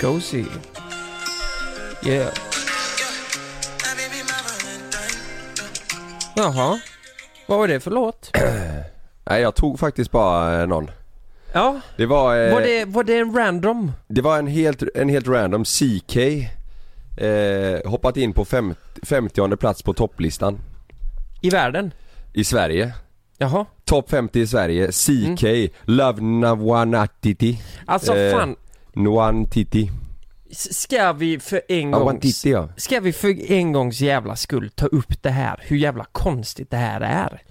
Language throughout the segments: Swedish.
Go see. Yeah. Jaha. Vad var det för låt? Nej jag tog faktiskt bara eh, någon. Ja, Det var, eh, var det, var det en random? det var en helt, en helt random CK eh, Hoppat in på fem, 50 plats på topplistan I världen? I Sverige. Jaha. Topp 50 i Sverige, CK, Love Nawanatiti Alltså Eh, fan, Nwantiti. S- ska vi för en gångs... Ja. Ska vi för en gångs jävla skull ta upp det här, hur jävla konstigt det här är?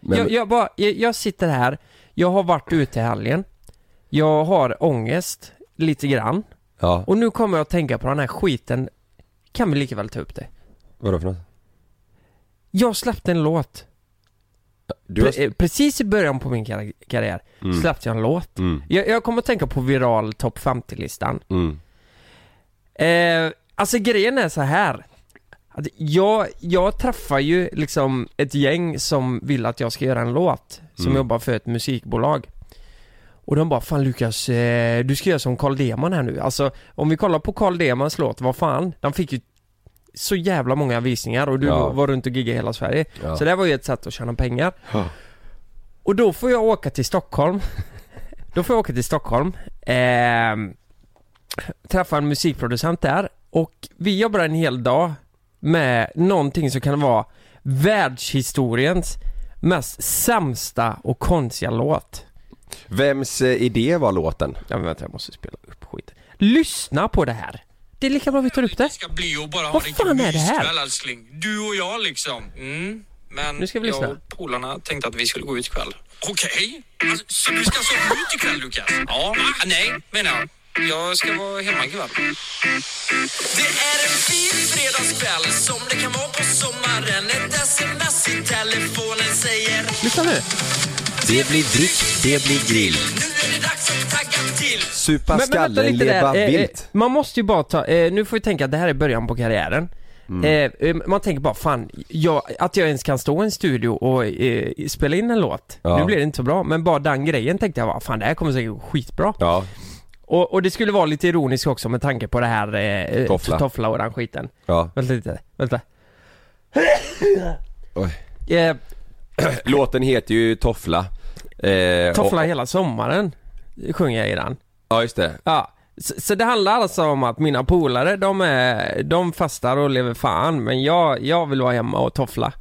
Men, Jag, jag, bara, jag, jag sitter här, jag har varit ute i helgen, jag har ångest lite grann. Ja, och nu kommer jag att tänka på den här skiten, kan vi lika väl ta upp det? vadå för något? Jag släppte en låt. Pre- eh, precis i början på min kar- karriär Mm. släppte jag en låt. Mm, Jag, jag kommer att tänka på viral topp 50-listan. mm, Eh, alltså grejen är så här. Att jag, jag träffar ju liksom ett gäng som vill att jag ska göra en låt, som Mm. jobbar för ett musikbolag. Och de bara, fan Lukas, eh, du ska göra som Carl Deman här nu. Alltså, om vi kollar på Carl Demans låt, vad fan, den fick ju så jävla många visningar och du Ja. var runt och giggade i hela Sverige. ja. Så det var ju ett sätt att tjäna pengar. Ja. Och då får jag åka till Stockholm. då får jag åka till Stockholm. ehm, träffa en musikproducent där. Och vi jobbar en hel dag med någonting som kan vara världshistoriens mest sämsta och konstiga låt. Vems eh, idé var låten? Ja men vänta, jag måste spela upp skiten. Lyssna på det här. Det är lika bra vi tar upp det. ska bli och bara ha Vad en fan är det här? älskling. Du och jag liksom. Mm. Men Nu ska vi lyssna. jag och polarna tänkte att vi skulle gå ut ikväll. Okej. Alltså, så du ska alltså ut ikväll Lukas? Ja. Nej, menar jag. Jag ska vara hemma ikväll. Det är en fin fredagskväll som det kan vara på sommaren. Ett sms i telefonen säger Lyssna nu. Det blir drick, det blir grill Nu är det dags att tagga. Supa Men, men vänta skallen, lite leva där. Eh, eh, vilt man måste ju bara ta, eh, nu får vi tänka att det här är början på karriären. Mm. Eh, eh, man tänker bara fan, jag, att jag ens kan stå i en studio och eh, spela in en låt. Ja. Nu blir det inte så bra, men bara den grejen tänkte jag bara, fan det här kommer säkert gå skitbra. Ja, Och, och det skulle vara lite ironiskt också med tanke på det här eh, Toffla. toffla och den skiten. ja Vänta lite, vänta. Oj. Eh, Låten heter ju Toffla eh, toffla och, hela sommaren, sjunger jag i den. Ja just det Ja, så, så det handlar alltså om att mina polare, de är, de fastar och lever fan, men jag, jag vill vara hemma och toffla.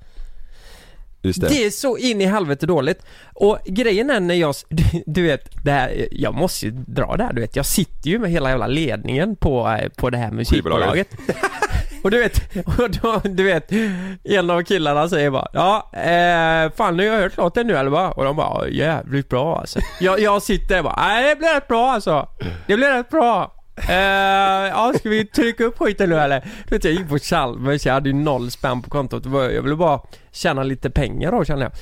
Just det, Det är så in i helvete dåligt. Och grejen är när jag, du, du vet, det här, jag måste ju dra det här, du vet, jag sitter ju med hela jävla ledningen på, eh, på det här musikbolaget. Och du vet, och då, du vet, en av killarna säger bara Ja, eh, fan nu har jag hört låten nu eller va? Och de bara jävligt bra alltså. Jag, jag sitter där och bara nej det blir rätt bra alltså. Det blir rätt bra. Eh, ja, ska vi trycka upp skiten nu eller? Du vet jag gick på Chalmers, jag hade ju noll spänn på kontot. Jag ville bara tjäna lite pengar då kände jag.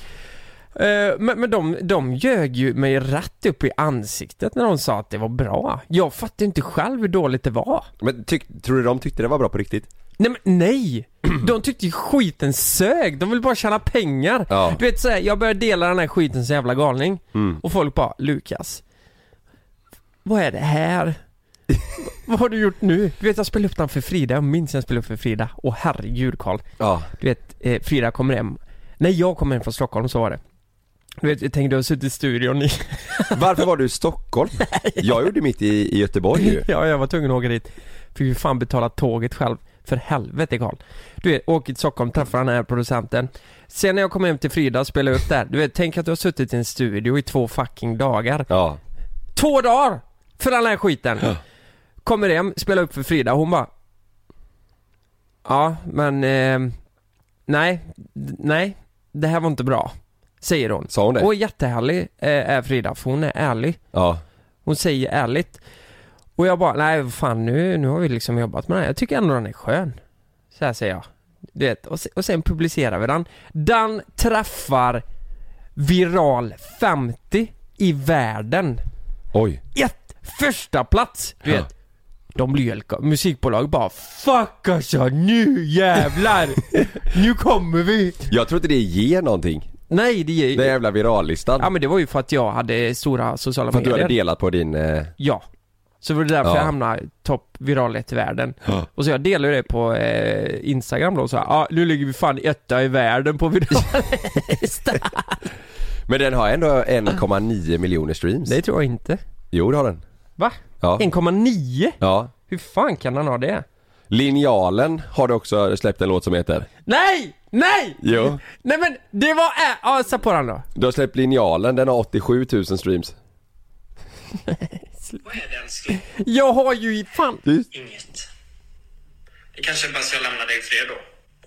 Eh, men, men de, de ljög ju mig rätt upp i ansiktet när de sa att det var bra. Jag fattade inte själv hur dåligt det var. Men tyck, tror du de tyckte det var bra på riktigt? Nej men nej! De tyckte ju skiten sög, de vill bara tjäna pengar. Ja. Du vet såhär, jag började dela den här skiten så jävla galning. Mm. Och folk bara, Lukas. Vad är det här? vad har du gjort nu? Du vet jag spelade upp den för Frida, jag minns jag spelade upp för Frida. Åh herregud Karl. Ja, Du vet, eh, Frida kommer hem. När jag kom hem från Stockholm så var det. Du vet, jag tänkte du har suttit i studion i... varför var du i Stockholm? Jag gjorde mitt i, i Göteborg ju ja, jag var tvungen att åka dit. Fick ju fan betala tåget själv. För helvete Karl. Du vet, åker till Stockholm, träffar den här producenten. Sen när jag kom hem till Frida, spelade upp där. Du vet, tänk att du har suttit i en studio i två fucking dagar. Ja, Två dagar! För den här skiten. Kommer hem, spelar upp för Frida, hon bara Ja, men eh, Nej, nej Det här var inte bra Säger hon. sa hon det? Och jättehärlig eh, är Frida, för hon är ärlig. Ja, Hon säger ärligt. Och jag bara, nej fan nu, nu har vi liksom jobbat med den här. Jag tycker ändå den är skön. Så här säger jag. Du vet, och, och sen publicerar vi den. Den träffar viral 50 i världen. oj Ett första plats Du vet. De blir helt musikbolag bara Fuck alltså, nu jävlar! nu kommer vi! Jag tror inte det ger någonting Nej, det är Den jävla virallistan. Ja men det var ju för att jag hade stora sociala för att du medier. hade delat på din... Eh... Ja. Så var det därför Ja. jag hamnade topp viralhet i världen. Ja. Och så jag delade det på eh, Instagram då och så ja ah, nu ligger vi fan etta i världen på virallistan. Men den har ändå 1,9 miljoner streams. det tror jag inte. Jo det har den. Va? Ja. 1,9? Ja. Hur fan kan han ha det? Linjalen har du också släppt en låt som heter. Nej! Nej! Jo. Nej men det var, äh, ja sätt på den då. Du har släppt Linjalen, den har 87 000 streams. Vad är det älskling? Jag har ju i fan... Tyst. Inget. Det kanske är bäst jag lämnar dig i fred då.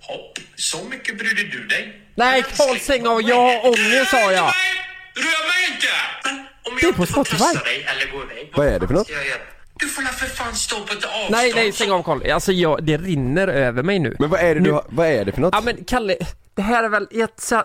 Hopp, så mycket brydde du dig? Nej stäng av, jag har ångest sa jag. Rör mig inte! Om Det är jag på inte får Spotify. dig eller gå iväg. Vad är det för något? Du får la för fan stå på ett avstånd. Nej nej stäng av Karl. Alltså jag, det rinner över mig nu. Men vad är det Nu- du har, vad är det för något? Ja men Kalle, det här är väl ett så...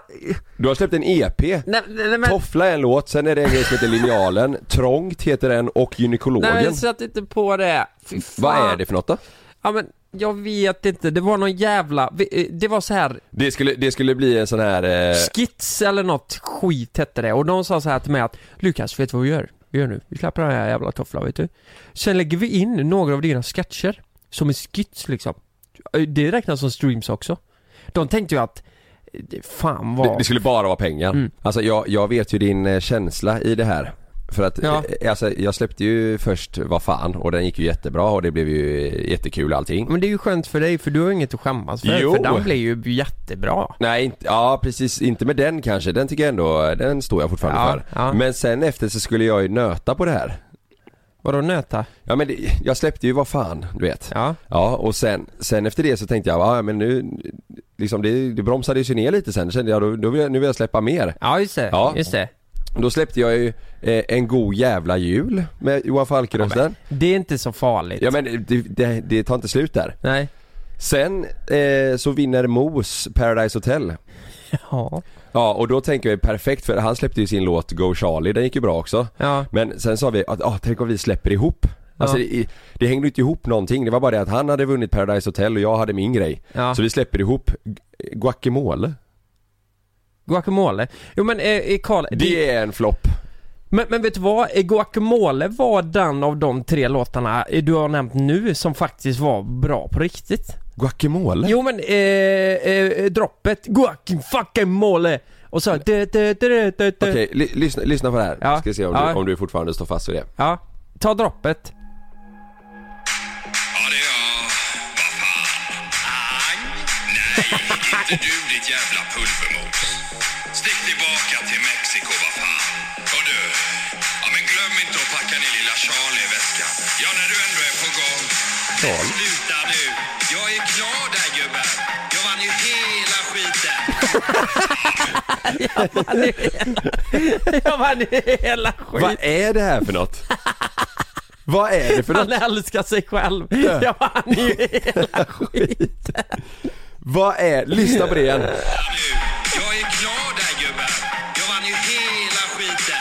Du har släppt en EP. Nej, nej, nej men... Toffla är en låt, sen är det en grej som heter Linjalen, Trångt heter den och Gynekologen. Nej men sätt inte på det. Fy fan. Vad är det för något då? Ja men jag vet inte, det var någon jävla, eh, det var så här Det skulle, det skulle bli en sån här... Eh... skits eller något skit hette det och de sa så här till mig att Lukas, vet du vad vi gör? Vi gör nu, vi släpper den här jävla tofflan vet du. Sen lägger vi in några av dina sketcher som en skits liksom. Eh, Det räknas som streams också. De tänkte ju att, eh, det- fan vad... det skulle bara vara pengar. Mm. Alltså jag, jag vet ju din eh, känsla i det här. För att, Ja. eh, alltså jag släppte ju först Vad fan och den gick ju jättebra och det blev ju jättekul allting. Men det är ju skönt för dig för du har inget att skämmas för, Jo. för den blev ju jättebra. Nej, inte, ja precis, inte med den kanske. Den tycker jag ändå, den står jag fortfarande Ja, för. ja. Men sen efter så skulle jag ju nöta på det här. Vadå nöta? Ja men det, jag släppte ju Vad fan, du vet. Ja. Ja och sen, sen efter det så tänkte jag, ja men nu, liksom det, det bromsade ju sig ner lite sen. Då kände jag, då, då vill jag, nu vill jag släppa mer. Ja just det, Ja. just det. Då släppte jag ju eh, En god jävla jul med Johan Falk-rösten. Det är inte så farligt. Ja men det, det, det tar inte slut där. Nej. Sen eh, så vinner Mos Paradise Hotel. Ja. Ja och då tänker jag perfekt för han släppte ju sin låt Go Charlie, den gick ju bra också. Ja. Men sen sa vi att, ah, tänk om vi släpper ihop. Alltså Ja. det, det hängde inte ihop någonting, det var bara det att han hade vunnit Paradise Hotel och jag hade min grej. Ja. Så vi släpper ihop Gu- Guacamole. Guacamole. Jo men eh, eh, Karl, det... Det är en flopp. men, men vet du vad? Eh, Guacamole var den av de tre låtarna eh, du har nämnt nu som faktiskt var bra på riktigt. Guacamole? Jo men eh, eh, droppet, guacamole och så. Okej, ly- lyssna, lyssna på det här. Ja. Ska se om, Ja. du, om du fortfarande står fast vid det. Ja, ta droppet. Ja, det är jag. Vad fan? Ang? Nej, inte du ditt jävla pulvermos. Men sluta nu. Jag är klar där gubben. Jag vann ju hela skiten. Jag vann hela skit. Vad är det här för något? Vad är det för Han något? älskar sig själv. Jag vann ju hela skiten. Vad är, lyssna på det igen. Jag är klar där gubben. Jag vann ju hela skiten.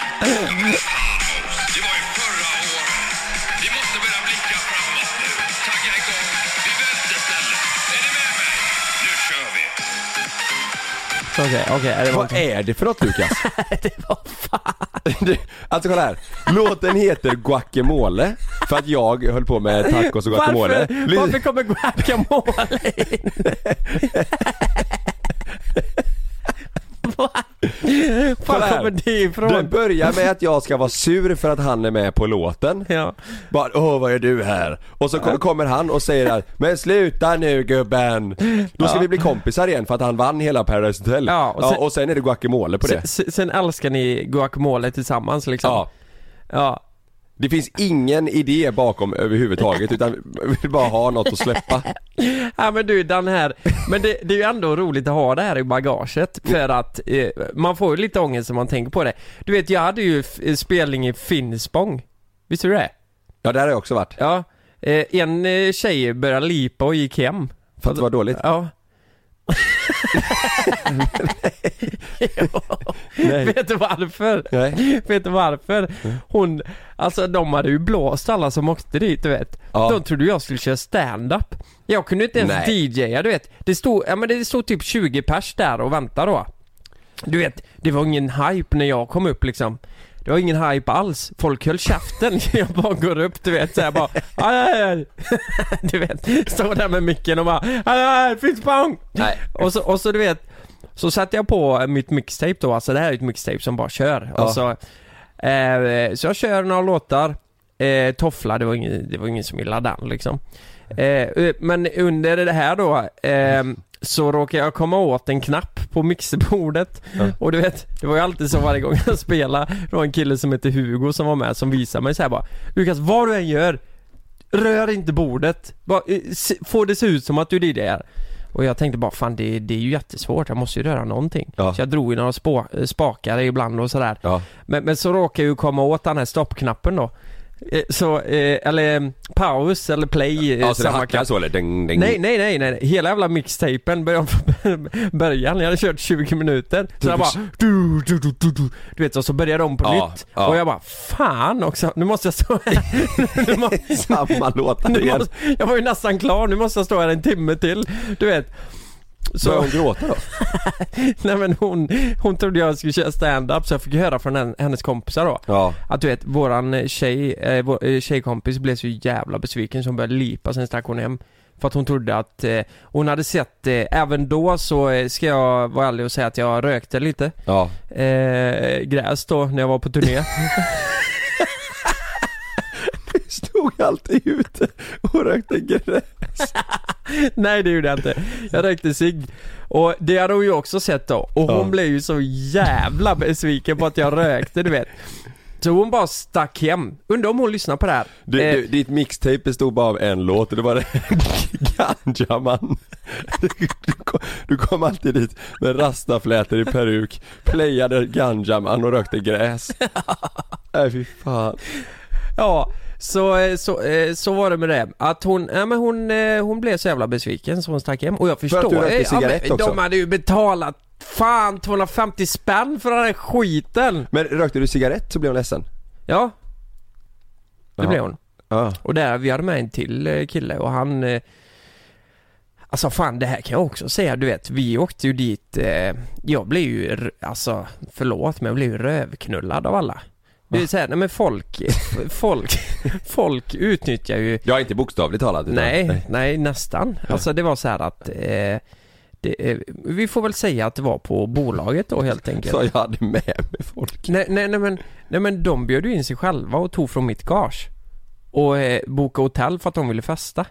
Okej, okej, det Vad är det för något Lukas? det var fan. Du, alltså kolla här. Låten heter Guacamole för att jag höll på med tacos och guacamole. Varför, varför kommer guacamole in? Här. kommer det ifrån? Den börjar med att jag ska vara sur för att han är med på låten. Ja. Bara åh vad är du här? Och så ko- kommer han och säger att men sluta nu gubben! Då ska Ja. vi bli kompisar igen för att han vann hela Paradise Hotel. Ja, och sen- sen, och sen är det guacamole på det. Sen, sen älskar ni guacamole tillsammans liksom? Ja. Ja. Det finns ingen idé bakom överhuvudtaget utan vi vill bara ha något att släppa. Ja men du den här, men det, det är ju ändå roligt att ha det här i bagaget för att eh, man får ju lite ångest när man tänker på det. Du vet jag hade ju f- spelning i Finspång, visste du det? Ja där har jag också varit. Ja. Eh, en eh, tjej började lipa och gick hem. För att det var dåligt. Ja. Nej. Vet du varför? Nej. Vet du varför? Hon, alltså de hade ju blåst alla som åkte dit du vet. Ja. De trodde jag skulle köra stand-up. Jag kunde inte ens Nej. DJa du vet. Det stod, ja men det stod typ 20 pers där och väntade då. Du vet, det var ingen hype när jag kom upp liksom. Det var ingen hype alls. Folk höll käften. Jag bara går upp du vet såhär bara aj, aj, aj. Du vet, står där med micken och bara aj, aj, fistbang! Nej. Och så, och så du vet Så satte jag på mitt mixtape då, alltså det här är ett mixtape som bara kör. Ja. Så, eh, så jag kör några låtar eh, Toffla, det var ingen, det var ingen som gillade den liksom. Eh, eh, men under det här då eh, så råkade jag komma åt en knapp på mixerbordet Ja. och du vet, det var ju alltid så varje gång jag spelade, det var en kille som heter Hugo som var med som visade mig så här bara Lukas, vad du än gör, rör inte bordet, bara, eh, få det se ut som att du DJar och jag tänkte bara fan det, det är ju jättesvårt, jag måste ju röra någonting. Ja. Så jag drog i några spå, eh, spakar ibland och sådär. Ja. Men, men så råkade jag ju komma åt den här stoppknappen då. Eh, Så, eh, eller eh, paus eller play, eh, Ja, så det samma hackar så eller? Ding, ding. Nej, nej, nej, nej, hela jävla mixtapen började från början. Jag hade kört 20 minuter. Så jag bara du, du, du, du, du. du vet, och så började de på Ja, nytt. ja. Och jag bara fan också, nu måste jag stå här. nu må, Samma låtar igen. måste, jag var ju nästan klar, nu måste jag stå här en timme till. Du vet. Så, hon gråta då? nej men hon, hon trodde jag skulle köra stand-up så jag fick höra från en, hennes kompisar då. Ja. Att du vet, våran tjej, eh, vår eh, tjejkompis blev så jävla besviken så hon började lipa sen stack hon hem. För att hon trodde att, eh, hon hade sett, eh, även då så eh, ska jag vara ärlig och säga att jag rökte lite Ja. eh, gräs då när jag var på turné. Stod alltid ute och rökte gräs. Nej det gjorde jag inte. Jag rökte cigg. Och det hade hon ju också sett då. Och hon Ja. blev ju så jävla besviken på att jag rökte du vet. Så hon bara stack hem. Undrar om hon lyssnar på det här. Du, Eh, du, ditt mixtape bestod bara av en låt och det var det Ganjaman du, du, kom, du kom alltid dit med rastaflätor i peruk, playade Ganjaman och rökte gräs Nej fy fan Ja, så, eh, så, eh, så var det med det. Att hon, ja men hon, eh, hon blev så jävla besviken så hon stack hem. Och jag förstår. att du rökte eh, ja, cigarett men också. De hade ju betalat fan 250 spänn för den här skiten. Men rökte du cigarett så blev hon ledsen? Ja, det Jaha. blev hon. Ja, Och där, vi hade med en till kille och han Alltså fan det här kan jag också säga, du vet vi åkte ju dit eh, Jag blev ju, alltså förlåt men jag blev ju rövknullad av alla Det är såhär, nej men folk, folk, folk utnyttjar ju ja inte bokstavligt talat utan, Nej, nej nästan. Alltså det var så här att eh, det, eh, Vi får väl säga att det var på bolaget då helt enkelt. Så jag hade med mig folk Nej, nej, nej, men, nej men de bjöd ju in sig själva och tog från mitt gage. Och eh, bokade hotell för att de ville festa.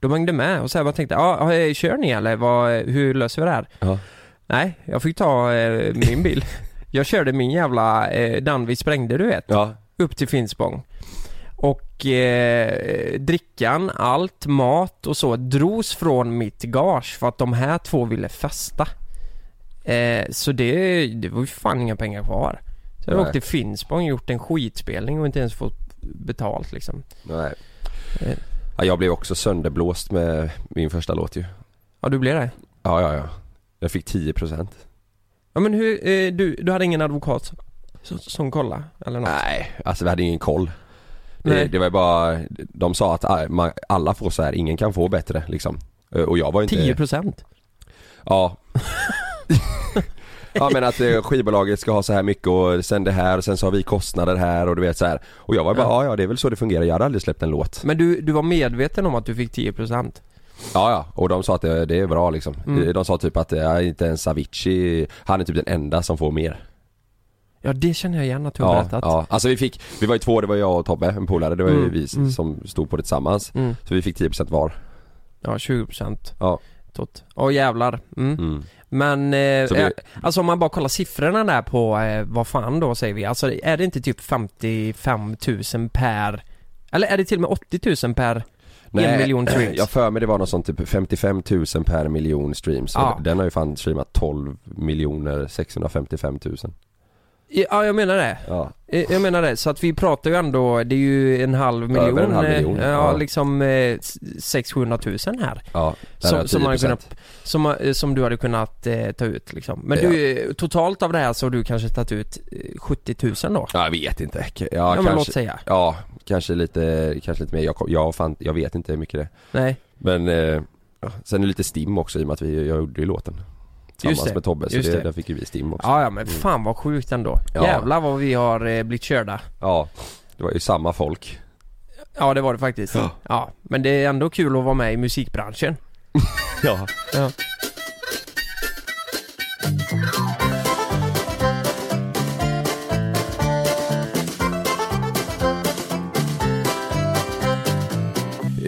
De hängde med och så här bara tänkte, ja, ah, kör ni eller vad, hur löser vi det här? Ja. Nej, jag fick ta eh, min bil. Jag körde min jävla, eh, den vi sprängde du vet Ja, upp till Finspång. Och eh, drickan, allt, mat och så drogs från mitt gage för att de här två ville festa. Eh, så det, det var ju fan inga pengar kvar. Så jag åkte till Finspång och gjort en skitspelning och inte ens fått betalt liksom. nej Eh. ja, Jag blev också sönderblåst med min första låt ju Ja, du blev det? Ja, ja, ja Jag fick 10% Ja men hur, eh, du, du hade ingen advokat som, som kollade eller något? Nej, alltså vi hade ingen koll det, Nej. det var ju bara, de sa att ah, man- alla får så här, ingen kan få bättre liksom Eh, Och jag var inte 10 procent? Ja Ja men att eh, skivbolaget ska ha så här mycket och sen det här och sen så har vi kostnader här och du vet så här. Och jag var bara, ja ja det är väl så det fungerar, jag hade aldrig släppt en låt Men du, du var medveten om att du fick 10 procent? Ja ja, och de sa att det, det är bra liksom. Mm. De sa typ att ja, inte ens Avicii, han är typ den enda som får mer. Ja det känner jag igen att du har Ja, berättat. ja, alltså vi fick, vi var ju två, det var jag och Tobbe, en polare, det var ju Mm, vi mm. som stod på det tillsammans. Mm. Så vi fick 10% var. Ja, 20 procent. Ja. Tot. Åh jävlar. Mm. Men, eh, vi- eh, alltså om man bara kollar siffrorna där på, eh, vad fan då säger vi? Alltså är det inte typ 55 000 per, eller är det till och med 80 000 per en miljon streams? Jag för mig det var något sånt typ 55 000 per miljon streams. Ja. Den har ju fan streamat 12 miljoner 655 000. Ja, jag menar det. Ja. Eh, Jag menar det, så att vi pratar ju ändå, det är ju en halv miljon, Över en halv miljon, eh, ja, ja. liksom eh, 600 000 här. Ja, Som- som man 10%. kunnat- Som, eh, som du hade kunnat eh, ta ut liksom. Men du, eh, totalt av det här så har du kanske tagit ut eh, 70 000 då? Ja, jag vet inte. Ja, Ja, men kanske, låt säga. ja kanske lite, kanske lite mer. Jag, kom- jag, fan, jag vet inte hur mycket det är. Nej. Men eh, sen är det lite stim också i och med att vi, jag gjorde ju låten. Tillsammans det, med Tobbe, så just det, det. där fick ju vi stim också. Ja ja men fan vad sjukt ändå. Ja. Jävlar vad vi har eh, blivit körda. Ja, det var ju samma folk. Ja det var det faktiskt. Ja. Ja. Men det är ändå kul att vara med i musikbranschen. Ja. Ja.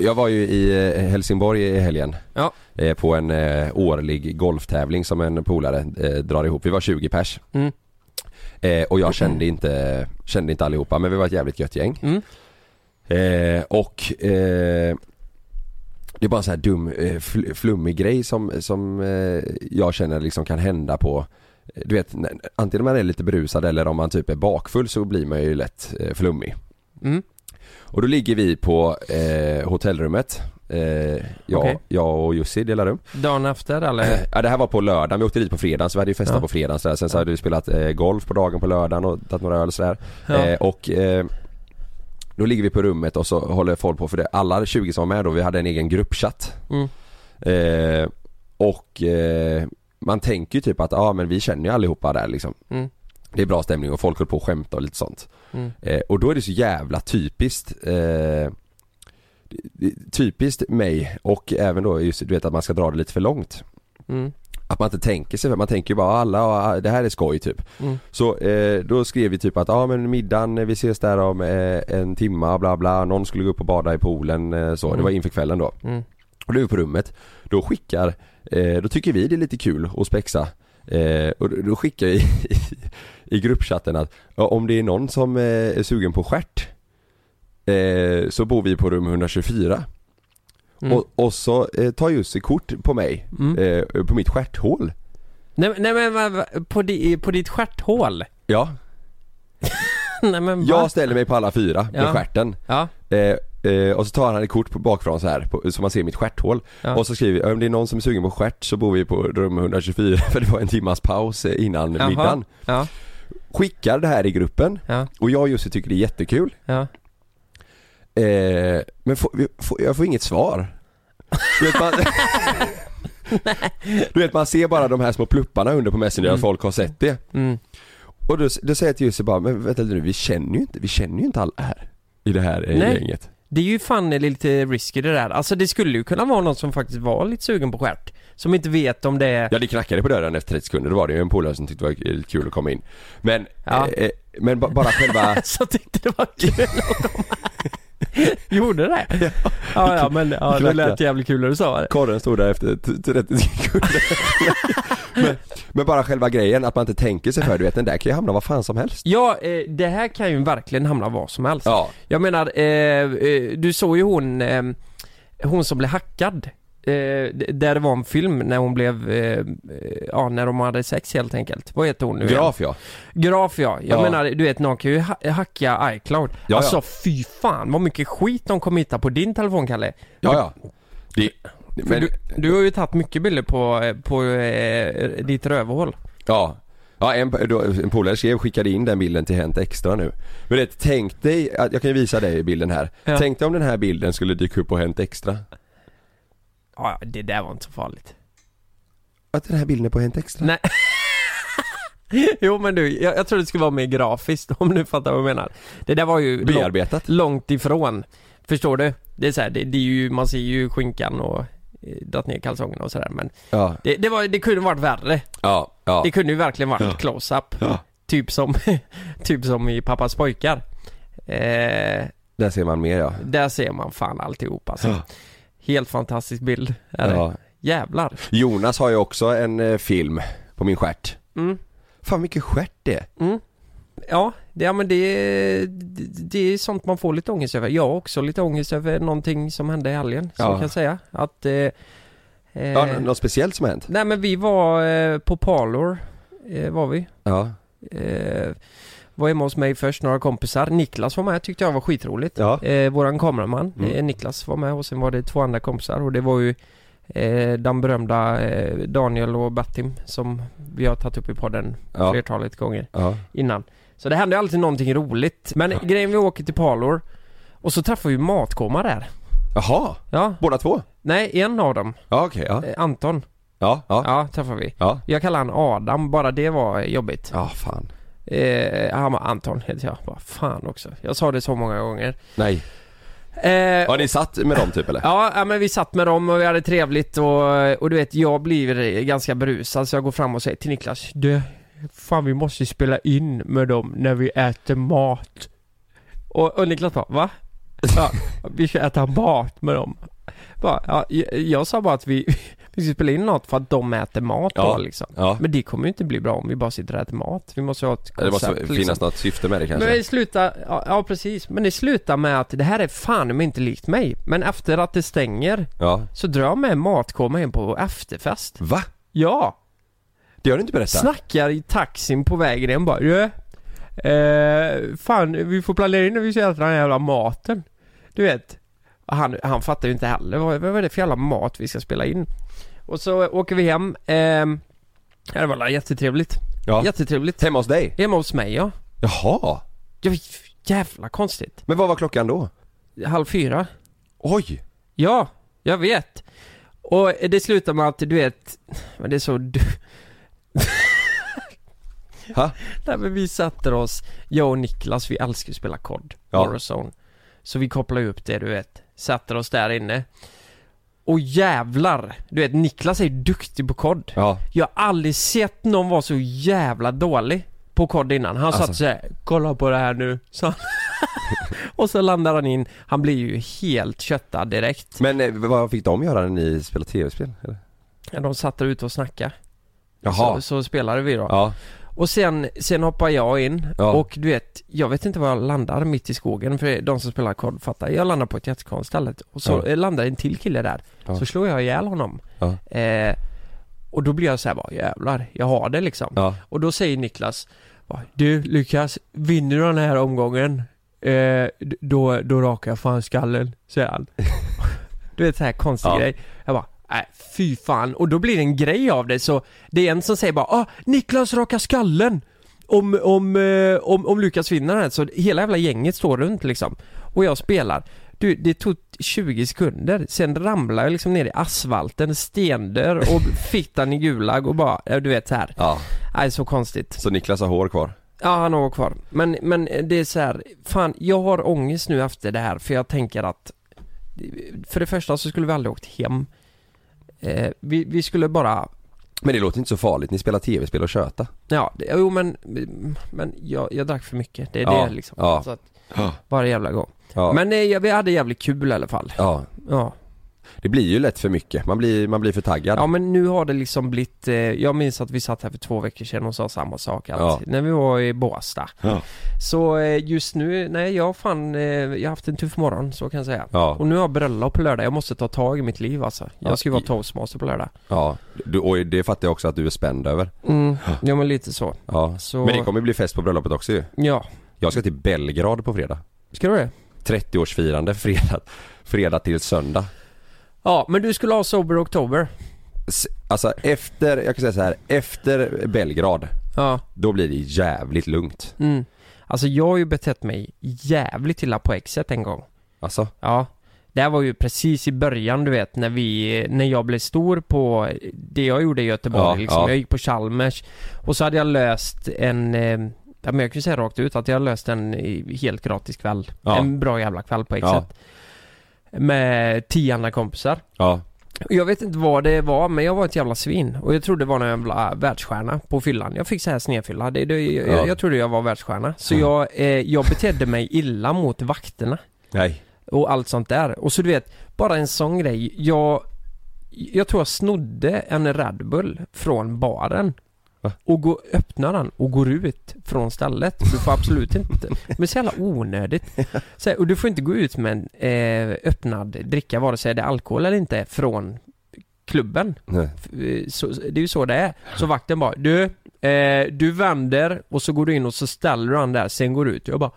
Jag var ju i eh, Helsingborg i helgen. Ja. Eh, På en eh, årlig golftävling som en polare drar ihop. Vi var 20 pers. Mm. Och jag kände inte, kände inte allihopa men vi var ett jävligt gött gäng. Mm. Eh, och eh, det är bara en sån här dum, fl- flummig grej som, som eh, jag känner liksom kan hända på Du vet, antingen man är lite berusad eller om man typ är bakfull så blir man ju lätt flummig. Mm. Och då ligger vi på eh, hotellrummet eh, jag, Okej. jag och Jussi delar rum. Dagen efter eller? Ja det här var på lördagen, vi åkte dit på fredagen så vi hade ju festat Ja. på fredagen sådär. Sen så hade vi spelat eh, golf på dagen på lördagen och tagit några öl sådär. Ja. Eh, och eh, då ligger vi på rummet och så håller folk på för det. Alla 20 som var med då, vi hade en egen gruppchatt. Mm. Eh, och eh, man tänker ju typ att ja men vi känner ju allihopa där liksom. Mm. Det är bra stämning och folk håller på och skämta och lite sånt. Mm. Eh, och då är det så jävla typiskt eh, Typiskt mig och även då just du vet att man ska dra det lite för långt. Mm. Att man inte tänker sig för, man tänker ju bara alla, ah, det här är skoj typ. Mm. Så eh, då skrev vi typ att ja men middagen, vi ses där om eh, en timma bla bla, någon skulle gå upp och bada i poolen eh, så, det Mm. var inför kvällen då. Mm. Och då är vi på rummet, då skickar, eh, då tycker vi det är lite kul att spexa eh, och då, då skickar jag i, i gruppchatten att om det är någon som eh, är sugen på stjärt eh, så bor vi på rum 124 Mm. och, och så eh, tar Jussi kort på mig, Mm. på mitt stjärthål Nej, nej men vad- på, di, på ditt stjärthål? Ja, nej men va? jag ställer mig på alla fyra med Ja. stjärten Ja, eh, eh, Och så tar han ett kort på bakifrån så här på, så man ser mitt stjärthål Ja. Och så skriver vi, om det är någon som är sugen på stjärt så bor vi på rum 124 för det var en timmas paus innan Jaha. middagen ja, Skickar det här i gruppen ja, och jag och Jussi tycker det är jättekul ja. eh, Men får, vi- får, jag får inget svar du vet, man, du vet man ser bara de här små plupparna under på Messenger att Mm. folk har sett det Mm. Och då, då säger jag till Jussi bara, men vänta nu, vi känner ju inte, vi känner ju inte alla här I det här eh, Nej. gänget Det är ju fan lite risky det där. Alltså det skulle ju kunna vara någon som faktiskt var lite sugen på stjärt. Som inte vet om det är... Ja det knackade på dörren efter 30 sekunder, då var det ju en polare som tyckte det var kul att komma in Men, Ja. eh, eh, men ba- bara själva Så tyckte det var kul att komma. Gjorde det? Ja, ja men ja, det lät jävligt kul när du sa det. korren stod där efter t- 30 sekunder men, men bara själva grejen, att man inte tänker sig för, du vet den där kan ju hamna vad fan som helst Ja, eh, det här kan ju verkligen hamna var som helst. Ja, Jag menar, eh, eh, du såg ju hon, eh, hon som blev hackad. Eh, där det var en film när hon blev, eh, eh, ja när de hade sex helt enkelt. Vad heter hon nu igen? graf ja Graf ja. Jag Ja. menar, du vet någon kan ju ha- hacka iCloud. Ja, alltså ja. fy fan vad mycket skit de kommer hitta på din telefon Kalle. Ja ja det, men, du, du har ju tagit mycket bilder på, eh, på eh, ditt rövhål. ja Ja en, en polare skrev, skickade in den bilden till Hänt Extra nu Men det, tänk dig, jag kan ju visa dig bilden här Ja. Tänk dig om den här bilden skulle dyka upp på Hänt Extra Ja, det där var inte så farligt. Att den här bilden är på Hänt Extra? Nej. jo men du, jag, jag tror det skulle vara mer grafiskt om du fattar vad jag menar. Det där var ju Bearbetat? långt ifrån. Förstår du? Det är så här, det, det är ju, man ser ju skinkan och eh, dragit ner kalsongerna och sådär men Ja, det, det, var, det kunde varit värre. ja, ja, Det kunde ju verkligen varit Ja. close-up. ja. Typ som, typ som i Pappas pojkar. Eh, Där ser man mer ja där ser man fan alltihop alltså. Ja. Helt fantastisk bild. Är det? Ja. Jävlar. Jonas har ju också en eh, film på min stjärt Mm. Fan vilken stjärt det är. Mm. Ja, det, ja men det, det, det är sånt man får lite ångest över. Jag har också lite ångest över någonting som hände i helgen, så Ja. kan jag säga. Att... Eh, eh, Ja, något speciellt som har hänt? nej men vi var eh, på Parlor, eh, var vi. Ja, Eh, var hemma hos mig först, några kompisar. Niklas var med, tyckte jag var skitroligt. ja, Eh, våran kameraman, Mm. eh, Niklas var med och sen var det två andra kompisar och det var ju eh, den berömda eh, Daniel och Battim som vi har tagit upp i podden ja, flertalet gånger ja. innan. Så det händer alltid någonting roligt. Men grejen vi åker till Palor och så träffar vi matkoma där. Jaha, Ja, båda två? nej en av dem, Ja okej, ja. eh, Anton. Ja, ja, Ja, träffade vi. ja. Jag kallar han Adam, bara det var jobbigt. Ja, fan. Eh, han var Anton heter jag. Bara, fan också. Jag sa det så många gånger. Nej. Eh, Har ni satt med dem typ eller? Ja, ja, men vi satt med dem och vi hade trevligt och, och du vet, jag blir ganska brusad så jag går fram och säger till Niklas Du, fan vi måste spela in med dem när vi äter mat. Och, och Niklas bara, va? Ja, vi ska äta mat med dem. Bara, ja, jag, jag sa bara att vi, vi ska spela in något för att de äter mat Ja. då liksom. Ja. Men det kommer ju inte bli bra om vi bara sitter och äter mat. Vi måste ha ett Det måste koncept finnas liksom. något syfte med det kanske? Men det slutar, ja, ja precis, men det slutar med att det här är fan men inte likt mig. Men efter att det stänger Ja. så drar jag med matkorma in på efterfest. Va? Ja! Det har du inte berättat? Snackar i taxin på vägen hem bara du, eh, Fan vi får planera in när vi ska äta den här jävla maten. Du vet. Han, han fattar ju inte heller vad, vad är det för jävla mat vi ska spela in. Och så åker vi hem. Eh, ja, det var jättetrevligt. Ja. Jättetrevligt. Hemma hos dig? Hemma hos mig ja. Jaha. ja jävla konstigt. Men vad var klockan då? Halv fyra. Oj! Ja, jag vet. Och det slutar med att du vet, men det är så du... Ha? Nej men vi sätter oss, jag och Niklas, vi älskar att spela kod, Ja. Warzone. Så vi kopplar upp det du vet, sätter oss där inne. Och jävlar! Du vet Niklas är ju duktig på kod. Ja. Jag har aldrig sett någon vara så jävla dålig på kod innan. Han Alltså. satt såhär, kolla på det här nu, han. Och så landar han in, han blir ju helt köttad direkt. Men eh, vad fick de göra när ni spelade tv-spel? eller? Ja, de satt där ute och snackade. Jaha. Så, så spelade vi då. Ja. Och sen, sen hoppar jag in Ja. och du vet, jag vet inte var jag landar mitt i skogen för de som spelar kod fattar. Jag landar på ett jättekonstigt ställe och så Ja. eh, landar en till kille där. Ja. Så slår jag ihjäl honom. Eh, och då blir jag så här bara, jävlar, jag har det liksom. Och då säger Niklas, du Lukas, vinner du den här omgången, eh, då, då rakar jag fan skallen, säger han. du vet så här konstig Ja. grej. Jag bara, nej fy fan. Och då blir det en grej av det så det är en som säger bara, ah, Niklas rakar skallen! Om, om, eh, om, om Lukas vinner den här, så hela jävla gänget står runt liksom. Och jag spelar. Du, det tog 20 sekunder, sen ramlade jag liksom ner i asfalten, stendör och den i gulag och bara, du vet så här. ja. Nej, så konstigt. Så Niklas har hår kvar? Ja, han har kvar. Men, men det är så här, fan, jag har ångest nu efter det här för jag tänker att för det första så skulle vi aldrig åkt hem. Eh, vi, vi skulle bara, Men det låter inte så farligt, ni spelar tv-spel och köta. ja, det, jo men, men jag, jag drack för mycket. Det är Ja, det liksom. ja. Så att, varje jävla gång. Ja. Men eh, vi hade jävligt kul i alla fall. ja. Ja. Det blir ju lätt för mycket, man blir, man blir för taggad. Ja men nu har det liksom blivit, eh, jag minns att vi satt här för två veckor sedan och sa samma sak att Ja. när vi var i Båstad. Ja. Så eh, just nu, nej jag fan, eh, jag har haft en tuff morgon så kan jag säga. Ja. Och nu har jag bröllop på lördag, jag måste ta tag i mitt liv alltså. Jag Ja, ska ju vara toastmaster på lördag. Ja, du, och det fattar jag också att du är spänd över. Mm, ja men lite så. Ja. Så- Men det kommer bli fest på bröllopet också ju. Ja, Jag ska till Belgrad på fredag. ska du det? 30-årsfirande fredag, fredag till söndag. Ja, men du skulle ha Sober Oktober. Alltså efter, jag kan säga så här, efter Belgrad, Ja, då blir det jävligt lugnt. mm. Alltså jag har ju betett mig jävligt illa på exet en gång. Alltså, Ja. Det här var ju precis i början du vet när vi, när jag blev stor på det jag gjorde i Göteborg Ja, liksom. ja. Jag gick på Chalmers och så hade jag löst en, eh, ja, men jag kan ju säga rakt ut att jag löst en helt gratis kväll. Ja. En bra jävla kväll på exet. Ja. Med tio andra kompisar. ja. Jag vet inte vad det var men jag var ett jävla svin och jag trodde det var en jävla världsstjärna på fyllan. Jag fick så här snedfylla. Det, det, jag, Ja. jag trodde jag var världsstjärna. Så Ja. jag, eh, jag betedde mig illa mot vakterna Nej. och allt sånt där. Och så du vet, bara en sån grej. Jag, jag tror jag snodde en Red Bull från baren. Va? Och gå, öppnar den och går ut från stället. Du får absolut inte. Men så jävla onödigt. Så, här, och du får inte gå ut med en eh, öppnad dricka vare sig det är alkohol eller inte från klubben. Eh, Så, det är ju så det är. Så vakten bara, du, eh, du vänder och så går du in och så ställer du den där, sen går du ut. Jag bara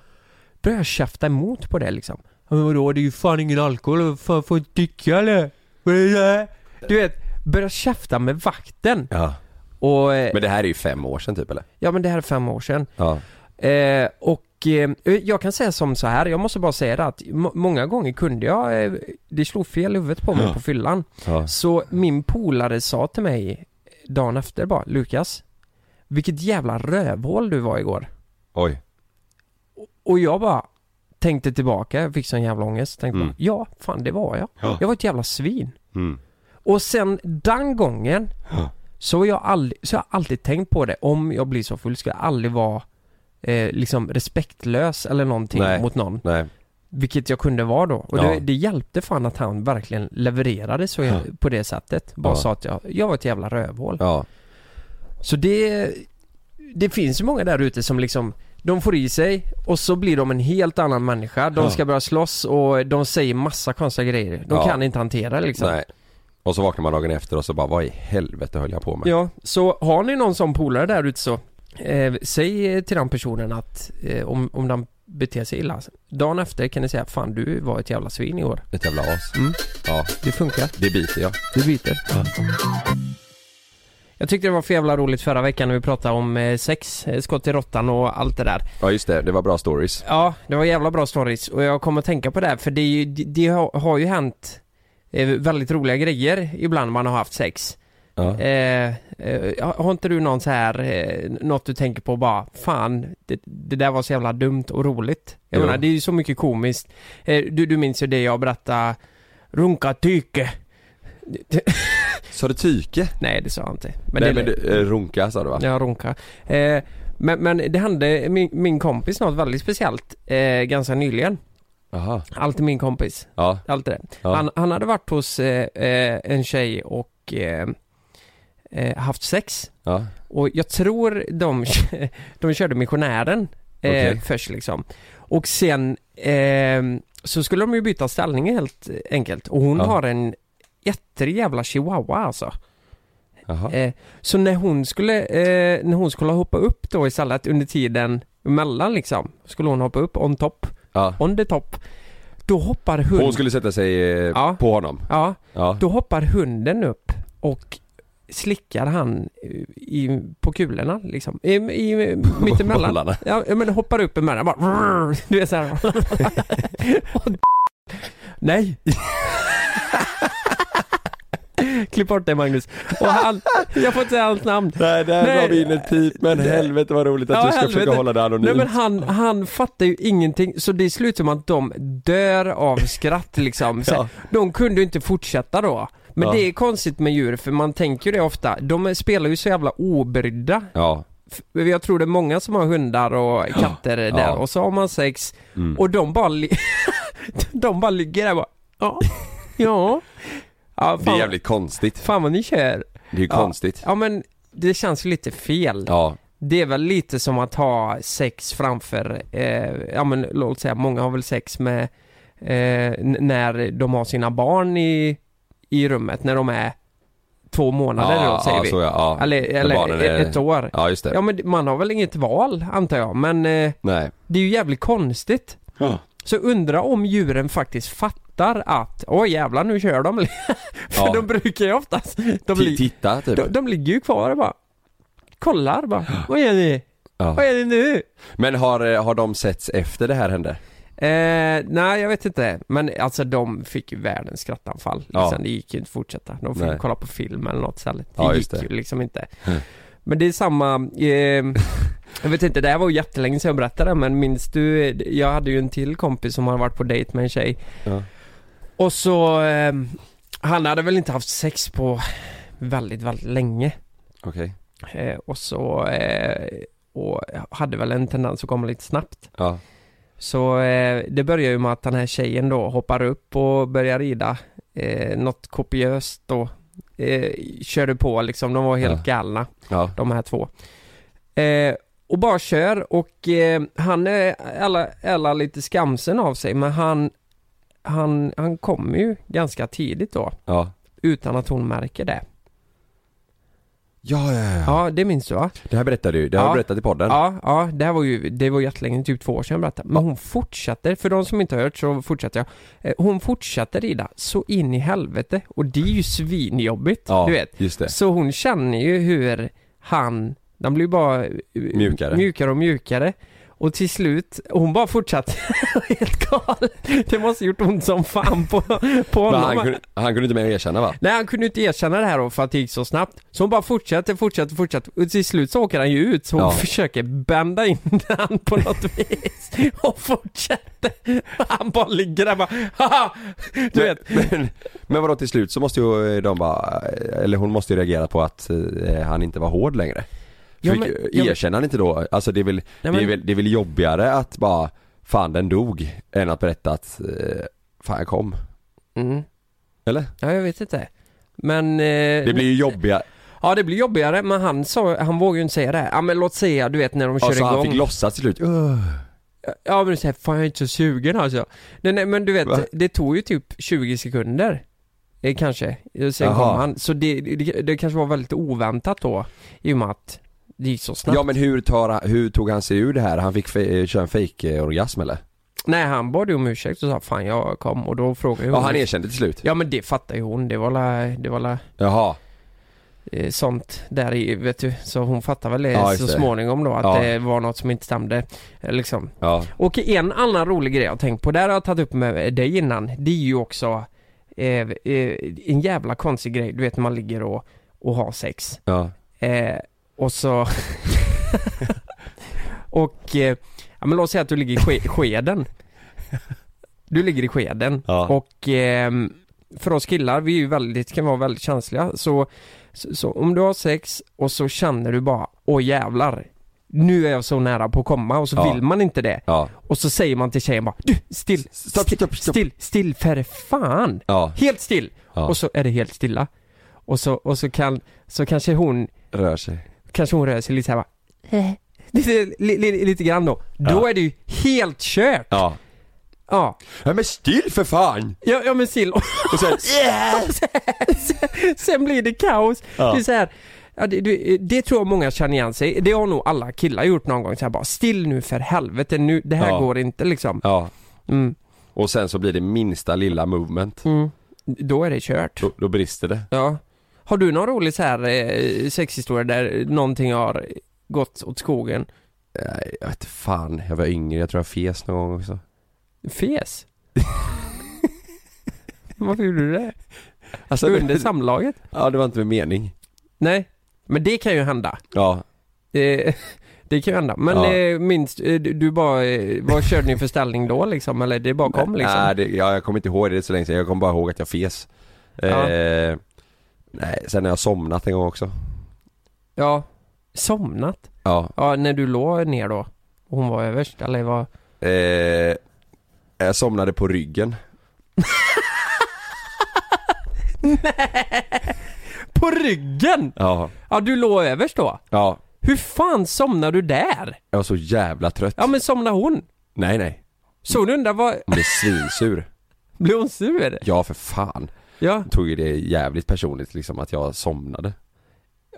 börjar käfta emot på det liksom. Men vadå, det är ju fan ingen alkohol, fan får inte dricka eller? Du vet, börjar käfta med vakten. Ja. Och, eh, Men det här är ju fem år sedan typ eller? ja men det här är fem år sedan. Ja. Eh, och eh, jag kan säga som så här, jag måste bara säga det att må- många gånger kunde jag, eh, det slog fel i huvudet på mig Ja. på fyllan. Ja. Så min polare sa till mig dagen efter bara, Lukas, vilket jävla rövhål du var igår. Oj. Och jag bara tänkte tillbaka, jag fick sån jävla ångest. Tänkte Mm. bara, ja, fan det var jag. Ja. Jag var ett jävla svin. Mm. Och sen den gången Ja. Så har jag aldrig, så har jag alltid tänkt på det. Om jag blir så full ska jag aldrig vara eh, liksom respektlös eller någonting Nej. mot någon. Nej. Vilket jag kunde vara då. Och Ja. det, det hjälpte fan att han verkligen levererade så Ja. på det sättet. Bara Ja. sa att jag, jag var ett jävla rövhål. Ja. Så det, det finns ju många där ute som liksom de får i sig och så blir de en helt annan människa. De ska börja slåss och de säger massa konstiga grejer. De kan inte hantera det liksom. Nej. Och så vaknar man dagen efter och så bara, vad i helvete höll jag på med? Ja, så har ni någon sån polare där ute så eh, Säg till den personen att eh, om, om den beter sig illa Dagen efter kan ni säga Fan du var ett jävla svin i år Ett jävla as. Mm. Ja, Det funkar, det biter jag. det biter Jag tyckte det var för jävla roligt förra veckan när vi pratade om eh, sex, eh, skott i råttan och allt det där Ja just det, det var bra stories. Ja, det var jävla bra stories och jag kommer att tänka på det här för det, ju, det har, har ju hänt eh, väldigt roliga grejer ibland man har haft sex Ja. Eh, eh, har inte du någon så här, eh, något du tänker på bara, fan, det, det där var så jävla dumt och roligt. Jag Jo. menar, det är ju så mycket komiskt. Eh, du, du minns ju det jag berättade, runka tyke. Sa du tyke? Nej, det sa jag inte. Men Nej det, men du, eh, runka sa du va? Ja, runka. Eh, men, men det hände min, min kompis något väldigt speciellt, ganska nyligen. Jaha. Alltid min kompis, Ja. allt det. Ja. Han, han hade varit hos eh, eh, en tjej och eh, eh, haft sex. Ja. Och jag tror de, de körde missionären eh, Okej. först liksom. Och sen eh, så skulle de ju byta ställning helt enkelt. Och hon Ja. har en jätterig jävla chihuahua alltså. Eh, så när hon skulle, eh, när hon skulle hoppa upp då istället under tiden emellan liksom, skulle hon hoppa upp on top, Ja. on the top. Då hoppar hund, Hon skulle sätta sig eh, Ja. på honom? ja, Ja. då hoppar hunden upp och slickar han eh, i, på kulorna liksom, i, i, mittemellan. Ja men hoppar upp emellan bara Du vet såhär Nej Klipp bort det Magnus Och han, jag får inte säga hans namn Nej, där Nej. vi inne ett pip, men helvete vad roligt att Ja, du ska helvete. försöka hålla det anonymt. Nej men han, han fattar ju ingenting så det slutar som att de dör av skratt liksom så, Ja. De kunde ju inte fortsätta då Men Ja. det är konstigt med djur för man tänker ju det ofta De spelar ju så jävla obrydda Ja. Jag tror det är många som har hundar och katter där Ja. och så har man sex Mm. och de bara De bara ligger där och bara Ja Ja Ja Det är fan, jävligt konstigt. fan vad ni kör Det är ju Ja. konstigt. Ja men det känns ju lite fel Ja. Det är väl lite som att ha sex framför eh, Ja men låt säga många har väl sex med eh, n- När de har sina barn i I rummet när de är Två månader ja, då säger ja, vi så ja, ja. Eller, När eller är- ett år Ja, just det. Ja men man har väl inget val antar jag men eh, Nej. Det är ju jävligt konstigt Ja. Så undra om djuren faktiskt fattar att Åh jävlar nu kör de För Ja. de brukar ju oftast De, li- Titta typ. de, de ligger ju kvar och bara Kollar bara Vad är ni? Vad Ja. är det nu? Men har, eh, har de setts efter det här hände? Eh, nej jag vet inte Men alltså de fick ju världens skrattanfall Ja. liksom, Det gick ju inte att fortsätta De fick Nej. kolla på film eller något istället Det Ja, gick det. ju liksom inte Mm. Men det är samma eh, Jag vet inte, det här var ju jättelänge sedan jag berättade men minns du Jag hade ju en till kompis som hade varit på dejt med en tjej Ja. Och så eh, Han hade väl inte haft sex på väldigt, väldigt länge Okej. eh, Och så eh, Och hade väl en tendens att komma lite snabbt Ja. Så eh, det börjar ju med att den här tjejen då hoppar upp och börjar rida eh, Något kopiöst då eh, Körde på liksom, de var helt Ja. galna Ja. de här två eh, Och bara kör och eh, han är alla, alla lite skamsen av sig men han Han, han kommer ju ganska tidigt då Ja. Utan att hon märker det Ja, ja, ja. Ja, det minns du va? Det här berättade du, det har Ja. du berättat i podden. Ja, ja, det här var ju, det var jättelänge, typ två år sedan jag berättade. Men hon fortsatte, för de som inte har hört så fortsätter jag. Eh, Hon fortsatte rida så in i helvete och det är ju svinjobbigt, Ja, du vet. just det. Så hon känner ju hur han, den blir bara eh, Mjukare. mjukare och mjukare. Och till slut, hon bara fortsatte helt galen. Det måste gjort ont som fan på, på honom. han, kunde, han kunde inte mer erkänna va? Nej han kunde inte erkänna det här då för att det gick så snabbt. Så hon bara fortsätter, fortsätter, fortsätter och till slut så åker han ju ut så hon Ja. försöker bända in den på något vis och fortsätter. Han bara ligger där bara haha! Du vet. Men, men, men vadå till slut så måste ju de bara, eller hon måste ju reagera på att eh, han inte var hård längre. Ja, men- ja, erkänner han inte då, alltså det är, väl, det, men- är väl, det är väl jobbigare att bara, fan den dog, än att berätta att, eh, fan jag kom. Mm. Eller? Ja jag vet inte. Men... Eh, Det blir ju jobbigare, Ja det blir jobbigare men han sa, han vågar ju inte säga det. Ja men låt säga du vet när de kör alltså han igång. fick låtsas till slut, "Ugh." Ja men du säger fan jag är inte så sugen alltså. Nej, nej men du vet, Va? det tog ju typ 20 sekunder. Eh, kanske. Sen Jaha. kom han. Så det, det, det kanske var väldigt oväntat då. I och med att det gick så snabbt. Ja men hur, tar, hur tog han sig ur det här? Han fick eh, köra en fake-orgasm eller? Nej han bad ju om ursäkt och sa fan jag kom och då frågade hon. Ja han erkände till slut? Ja men det fattar ju hon. Det var la, det var la, Jaha, eh, sånt där i, vet du. Så hon fattar väl det Ja, så småningom då att Ja. det var något som inte stämde. Eh, Liksom. ja. Och en annan rolig grej jag tänkt på, där har jag tagit upp med dig innan, det är ju också eh, en jävla konstig grej, du vet när man ligger och, och har sex. Eh, och så... och, eh, ja men låt säga att du ligger i ske, skeden. Du ligger i skeden Ja. och ehm, för oss killar, vi är ju väldigt, kan vara väldigt känsliga så, så, så om du har sex och så känner du bara, åh jävlar, nu är jag så nära på att komma och så Ja. vill man inte det. Ja. Och så säger man till tjejen bara, du still, Stopp, still, stopp, still, still för fan! Ja. Helt still! Och så är det helt stilla. Och så, och så kan, så kanske hon, Rör sig. Kanske hon rör sig lite såhär bara, lite, li, li, lite grann då. Då Ja. är det ju helt kört! Ja. Ja, ja men still för fan! ja, ja men still. Och sen, sen, sen blir det kaos. Ja. Det är så här, ja, det, det, det tror jag många känner igen sig Det har nog alla killar gjort någon gång så här bara, still nu för helvete nu, det här Ja. går inte liksom. ja. Mm, Och sen så blir det minsta lilla movement. mm. Då är det kört. Då, då brister det. Ja. Har du någon rolig så här eh, sexhistoria där någonting har gått åt skogen? Nej, jag vet fan. Jag var yngre, jag tror jag fes någon gång också. Fes? Varför gjorde du det? Alltså, Under samlaget? Ja, det var inte med mening. Nej, men det kan ju hända. Ja. Eh, det kan ju hända. Men Ja. eh, minst, eh, du du bara, eh, vad körde ni för ställning då liksom? Eller det bara kom liksom? Nej, det, ja, jag kommer inte ihåg det så länge sedan. Jag kommer bara ihåg att jag fes. Ja. Nej, sen har jag somnat en gång också. Ja. Somnat? Ja. Ja, när du låg ner då? Och hon var överst, eller vad? Eh, jag somnade på ryggen. På ryggen? Ja. Ja, du låg överst då? Ja. Hur fan somnar du där? Jag var så jävla trött. Ja men somnar hon? Nej, nej. Så hon undrar vad, Hon blev svinsur. blir hon sur? Ja, för fan. Ja, tog ju det jävligt personligt liksom att jag somnade.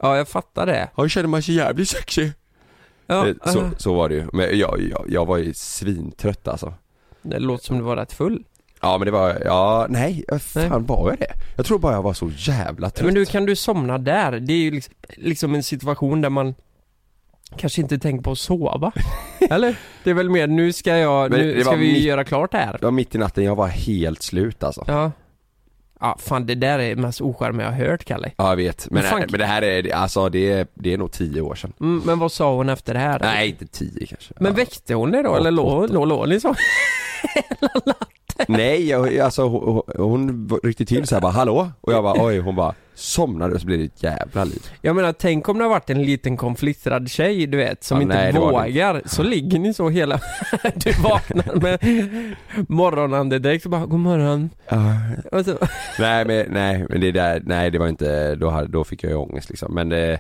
ja jag fattar det. Ja, jag kände mig så jävligt sexig. Ja, Eh, så, så var det ju. Men jag, jag, jag var ju svintrött alltså. det låter som du var rätt full. Ja men det var, ja nej, fan Nej. var jag det? Jag tror bara jag var så jävla trött. Men du, kan du somna där? Det är ju liksom, liksom en situation där man kanske inte tänker på att sova. Eller? Det är väl mer, nu ska jag, Men nu ska vi mitt- göra klart det här. Det var mitt i natten, jag var helt slut alltså. Ja, Ja. Ja, fan det där är det mest ocharmiga jag har hört, Kalle. jag vet. Men, Men fan- men det här är, alltså det är, det är nog tio år sedan. Mm, men vad sa hon efter det här? Nej, inte tio kanske. Men ja. väckte hon dig då, Åtta, eller låg låg ni så? Nej, jag, alltså hon, hon ryckte till så här bara hallå? Och jag bara oj, hon bara somnade och så blev det ett jävla liv. Jag menar, tänk om det har varit en liten konflikträdd tjej, du vet, som Ja, inte nej, vågar. Så ligger ni så hela... du vaknar med morgonandedräkt och bara 'God morgon' och så, Nej men, nej men det där, nej det var inte, då, hade, då fick jag ju ångest liksom. Men det,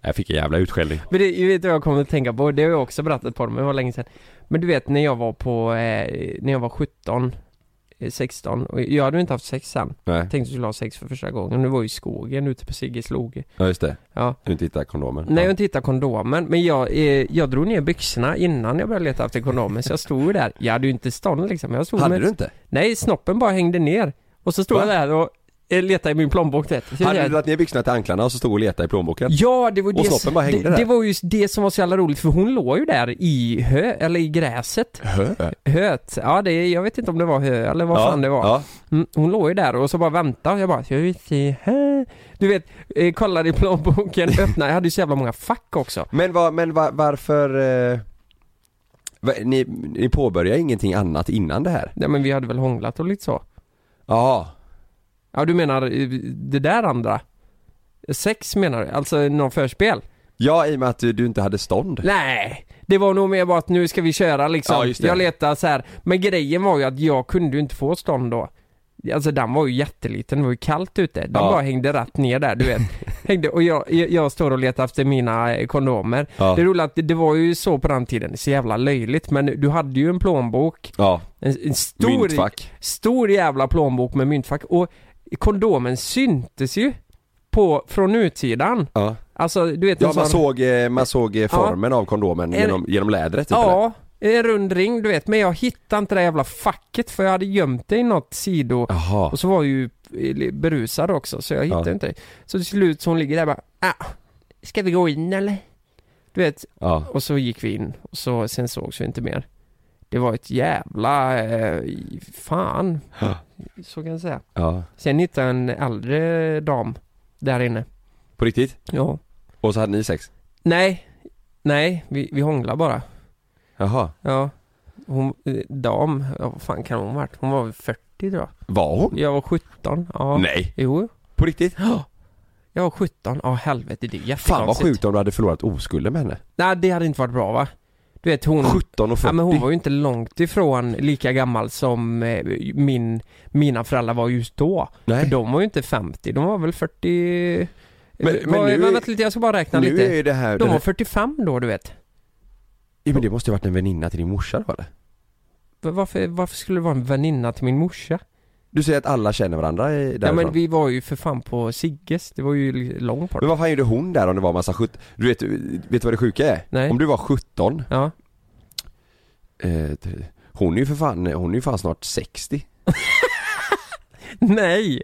jag fick en jävla utskällning. Men det, jag vet vad jag kommer att tänka på, det har jag också berättat på dem, det var länge sedan. Men du vet när jag var på, eh, när jag var 17, eh, 16, och jag hade ju inte haft sex sen. Nej, Tänkte jag skulle ha sex för första gången, nu var jag i skogen ute på Sigges loge. ja just det. Ja. Du inte hittade kondomen. Nej jag ja. inte hittade kondomen, men jag, eh, jag drog ner byxorna innan jag började leta efter kondomen, så jag stod ju där. Jag hade ju inte stånd liksom, jag stod Hade med, du inte? Nej, snoppen bara hängde ner. Och så stod Va? jag där och leta i min plånbok. Så Hade jag- du dragit ner byxorna till anklarna och så stod och letade i plånboken? Ja, det var Och det, bara hängde det, där. det var ju det som var så jävla roligt för hon låg ju där i hö, eller i gräset. Hö? Höet, ja det, jag vet inte om det var hö eller vad fan det var. Ja. Mm, hon låg ju där och så bara väntade jag bara, ska vi se här. Du vet, eh, kollade i plånboken, öppnade, jag hade ju så jävla många fack också. Men, vad, men va, varför... Eh, ni, ni påbörjar ingenting annat innan det här? Nej men vi hade väl hånglat och lite så. Ja. Ja du menar eh, det där andra? Sex menar du? Alltså någon förspel? Ja, i och med att du, du inte hade stånd. Nej, det var nog mer bara att nu ska vi köra liksom. Ja, just det. Jag letade så här. Men grejen var ju att jag kunde ju inte få stånd då. Alltså den var ju jätteliten, det var ju kallt ute. Den Ja. bara hängde rätt ner där, du vet. hängde, och jag, jag, jag står och letar efter mina eh, kondomer. Ja. Det roliga att det, det var ju så på den tiden, så jävla löjligt. Men du hade ju en plånbok, Ja, en, en stor, myntfack. stor jävla plånbok med myntfack. Och kondomen syntes ju på, från utsidan. Ja, Alltså du vet ja man, sån- såg, eh, man såg eh, formen av kondomen En- genom, genom lädret typ eller? Ja, en rund ring du vet, men jag hittade inte det jävla facket för jag hade gömt det i något sido Jaha. och så var jag ju eh, berusad också så jag hittade Ja. inte det. Så till slut så hon ligger där bara, ah, ska vi gå in eller? Du vet, Ja. och så gick vi in och så, sen sågs vi inte mer. Det var ett jävla, eh, fan, Ja. så kan jag säga. ja. Sen hittade jag en äldre dam där inne. På riktigt? Ja. Och så hade ni sex? Nej, nej, vi, vi hånglade bara. Jaha. Ja. Hon, eh, dam, ja, vad fan kan hon varit? Hon var väl 40 tror jag. Var hon? Jag var 17, ja. Nej. Jo. På riktigt? Ja. Jag var 17, ja helvete det är jättekonstigt. Fan vad sjukt om du hade förlorat oskulden med henne. Nej det hade inte varit bra va? Du vet hon 17 och 40. Ja men hon var ju inte långt ifrån lika gammal som eh, min, mina föräldrar var just då. För Nej. de var ju inte 50, de var väl 40... Men- Men, men var, nu men vänta lite, jag ska bara räkna Nu lite. är det här... De var här 45 då du vet. ja, men det måste ju varit en väninna till din morsa då eller? Va- Varför, varför skulle det vara en väninna till min morsa? Du säger att alla känner varandra därifrån. Ja men vi var ju för fan på Sigges, det var ju lång part. Men vad fan gjorde hon där om det var massa 17? Du vet, vet du vad det sjuka är? Nej. Om du var 17, Ja. eh, hon är ju för fan, hon är ju fan snart 60. Nej!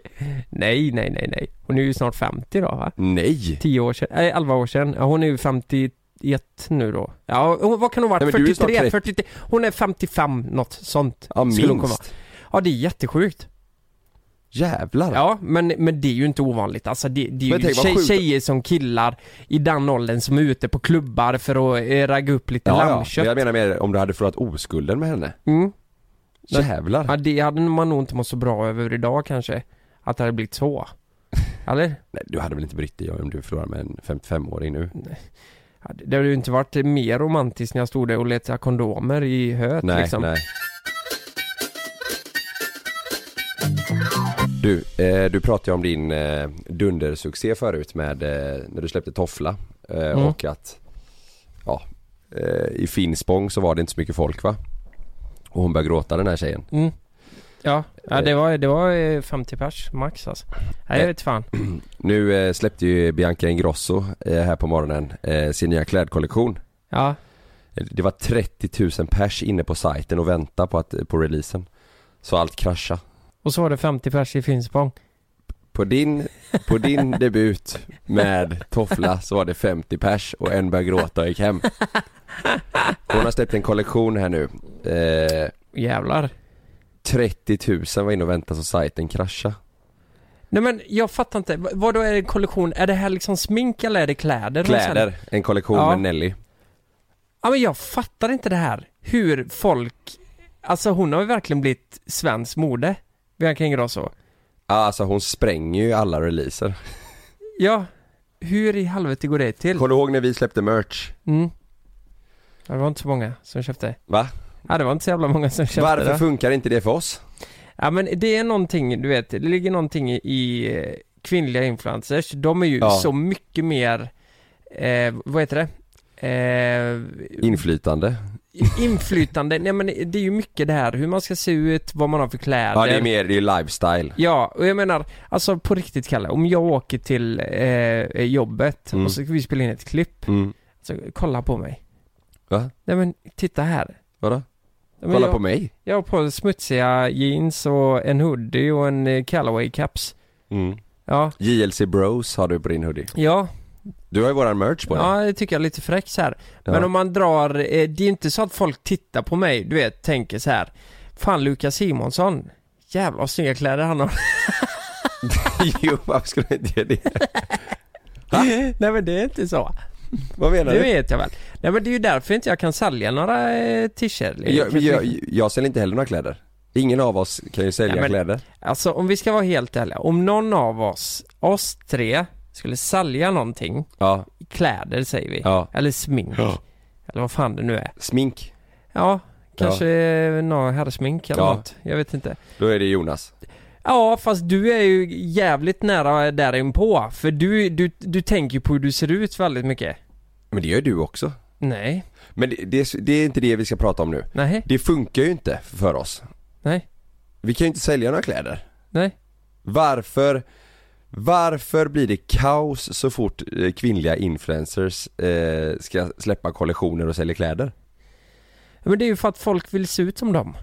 Nej, nej, nej, nej. Hon är ju snart 50 då va? Nej! 10 år sedan, nej 11 år sedan. Ja, hon är ju 51 nu då. Ja, vad kan hon vara? Nej, men du är snart 43, 30. 43? Hon är 55, något sånt. Ja skulle hon komma. minst. Ja, det är jättesjukt. Jävlar. Ja, men, men det är ju inte ovanligt. Alltså det, det är ju tjej, tjejer som killar i den åldern som är ute på klubbar för att eh, ragga upp lite Ja, ja. lammkött. Men jag menar mer om du hade förlorat oskulden med henne. Mm. Jävlar. Ja, det hade man nog inte mått så bra över idag kanske. Att det hade blivit så. Eller? Nej, du hade väl inte brytt dig om du förlorar med en 55-åring nu? Ja, det hade ju inte varit mer romantiskt när jag stod där och letade kondomer i höet Nej, liksom. nej. Du, eh, du pratade ju om din eh, dundersuccé förut med eh, när du släppte Toffla eh, Mm. och att ja, eh, i Finspång så var det inte så mycket folk va? Och hon började gråta den här tjejen. Mm. Ja, ja Eh. det, var, det var eh, 50 pers max alltså. Nej, jag vet fan. Nu eh, släppte ju Bianca Ingrosso eh, här på morgonen eh, sin nya klädkollektion. Ja, Det var 30 000 pers inne på sajten och väntade på, att, på releasen. Så allt kraschade. Och så var det 50 pers i Finspång. På din, på din debut med Toffla så var det 50 pers och en började gråta och gick hem. Hon har släppt en kollektion här nu. Eh, Jävlar. 30 000 var inne och väntade så sajten kraschade. Nej men jag fattar inte, vad då är det kollektion? Är det här liksom smink eller är det kläder? Kläder, en kollektion Ja. med Nelly. Ja men jag fattar inte det här. Hur folk, alltså hon har ju verkligen blivit svensk mode. Bianca Ingrosso. Ja, Alltså hon spränger ju alla releaser. Ja, hur i helvete går det till? Kommer du ihåg när vi släppte merch? Mm. Ja, det var inte så många som köpte. Va? Ja, det var inte så jävla många som köpte Varför det. funkar inte det för oss? Ja men det är någonting, du vet, det ligger någonting i, i eh, kvinnliga influencers. De är ju Ja. så mycket mer, eh, vad heter det? Eh, Inflytande. Inflytande, nej men det är ju mycket det här hur man ska se ut, vad man har för kläder. Ja det är mer, det är lifestyle. Ja, och jag menar, alltså på riktigt Kalle, om jag åker till eh, jobbet Mm. och så ska vi spela in ett klipp, Mm. så kolla på mig. Va? Nej men titta här. Vadå? Ja, men Kolla jag, på mig. Jag har på smutsiga jeans och en hoodie och en eh, Callaway caps. Mm. Ja, JLC Bros har du på din hoodie. ja, Du har ju våran merch på dig. ja det tycker jag är lite fräck så här. Men Ja. om man drar, eh, det är inte så att folk tittar på mig, du vet, tänker så här. Fan Lukas Simonsson, jävlar vad snygga kläder han har. jo, varför skulle jag inte göra det? Nej men det är inte så. Vad menar Det du? vet jag väl. Nej men det är ju därför inte jag kan sälja några eh, t-shirts. Jag, men jag, jag säljer inte heller några kläder. Ingen av oss kan ju sälja Ja, men- kläder. Alltså om vi ska vara helt ärliga, om någon av oss, oss tre, skulle sälja någonting, Ja, kläder säger vi, ja. eller smink, Ja. eller vad fan det nu är. Smink, Ja, kanske ja. någon herrsmink eller Ja. något, jag vet inte. då är det Jonas. Ja, fast du är ju jävligt nära där inpå, för du, du, du tänker ju på hur du ser ut väldigt mycket. Men det gör du också. Nej, Men det, det, är- det är inte det vi ska prata om nu. nej, Det funkar ju inte för oss. nej, Vi kan ju inte sälja några kläder. nej. Varför, varför blir det kaos så fort eh, kvinnliga influencers eh, ska släppa kollektioner och sälja kläder? Men det är ju för att folk vill se ut som dem.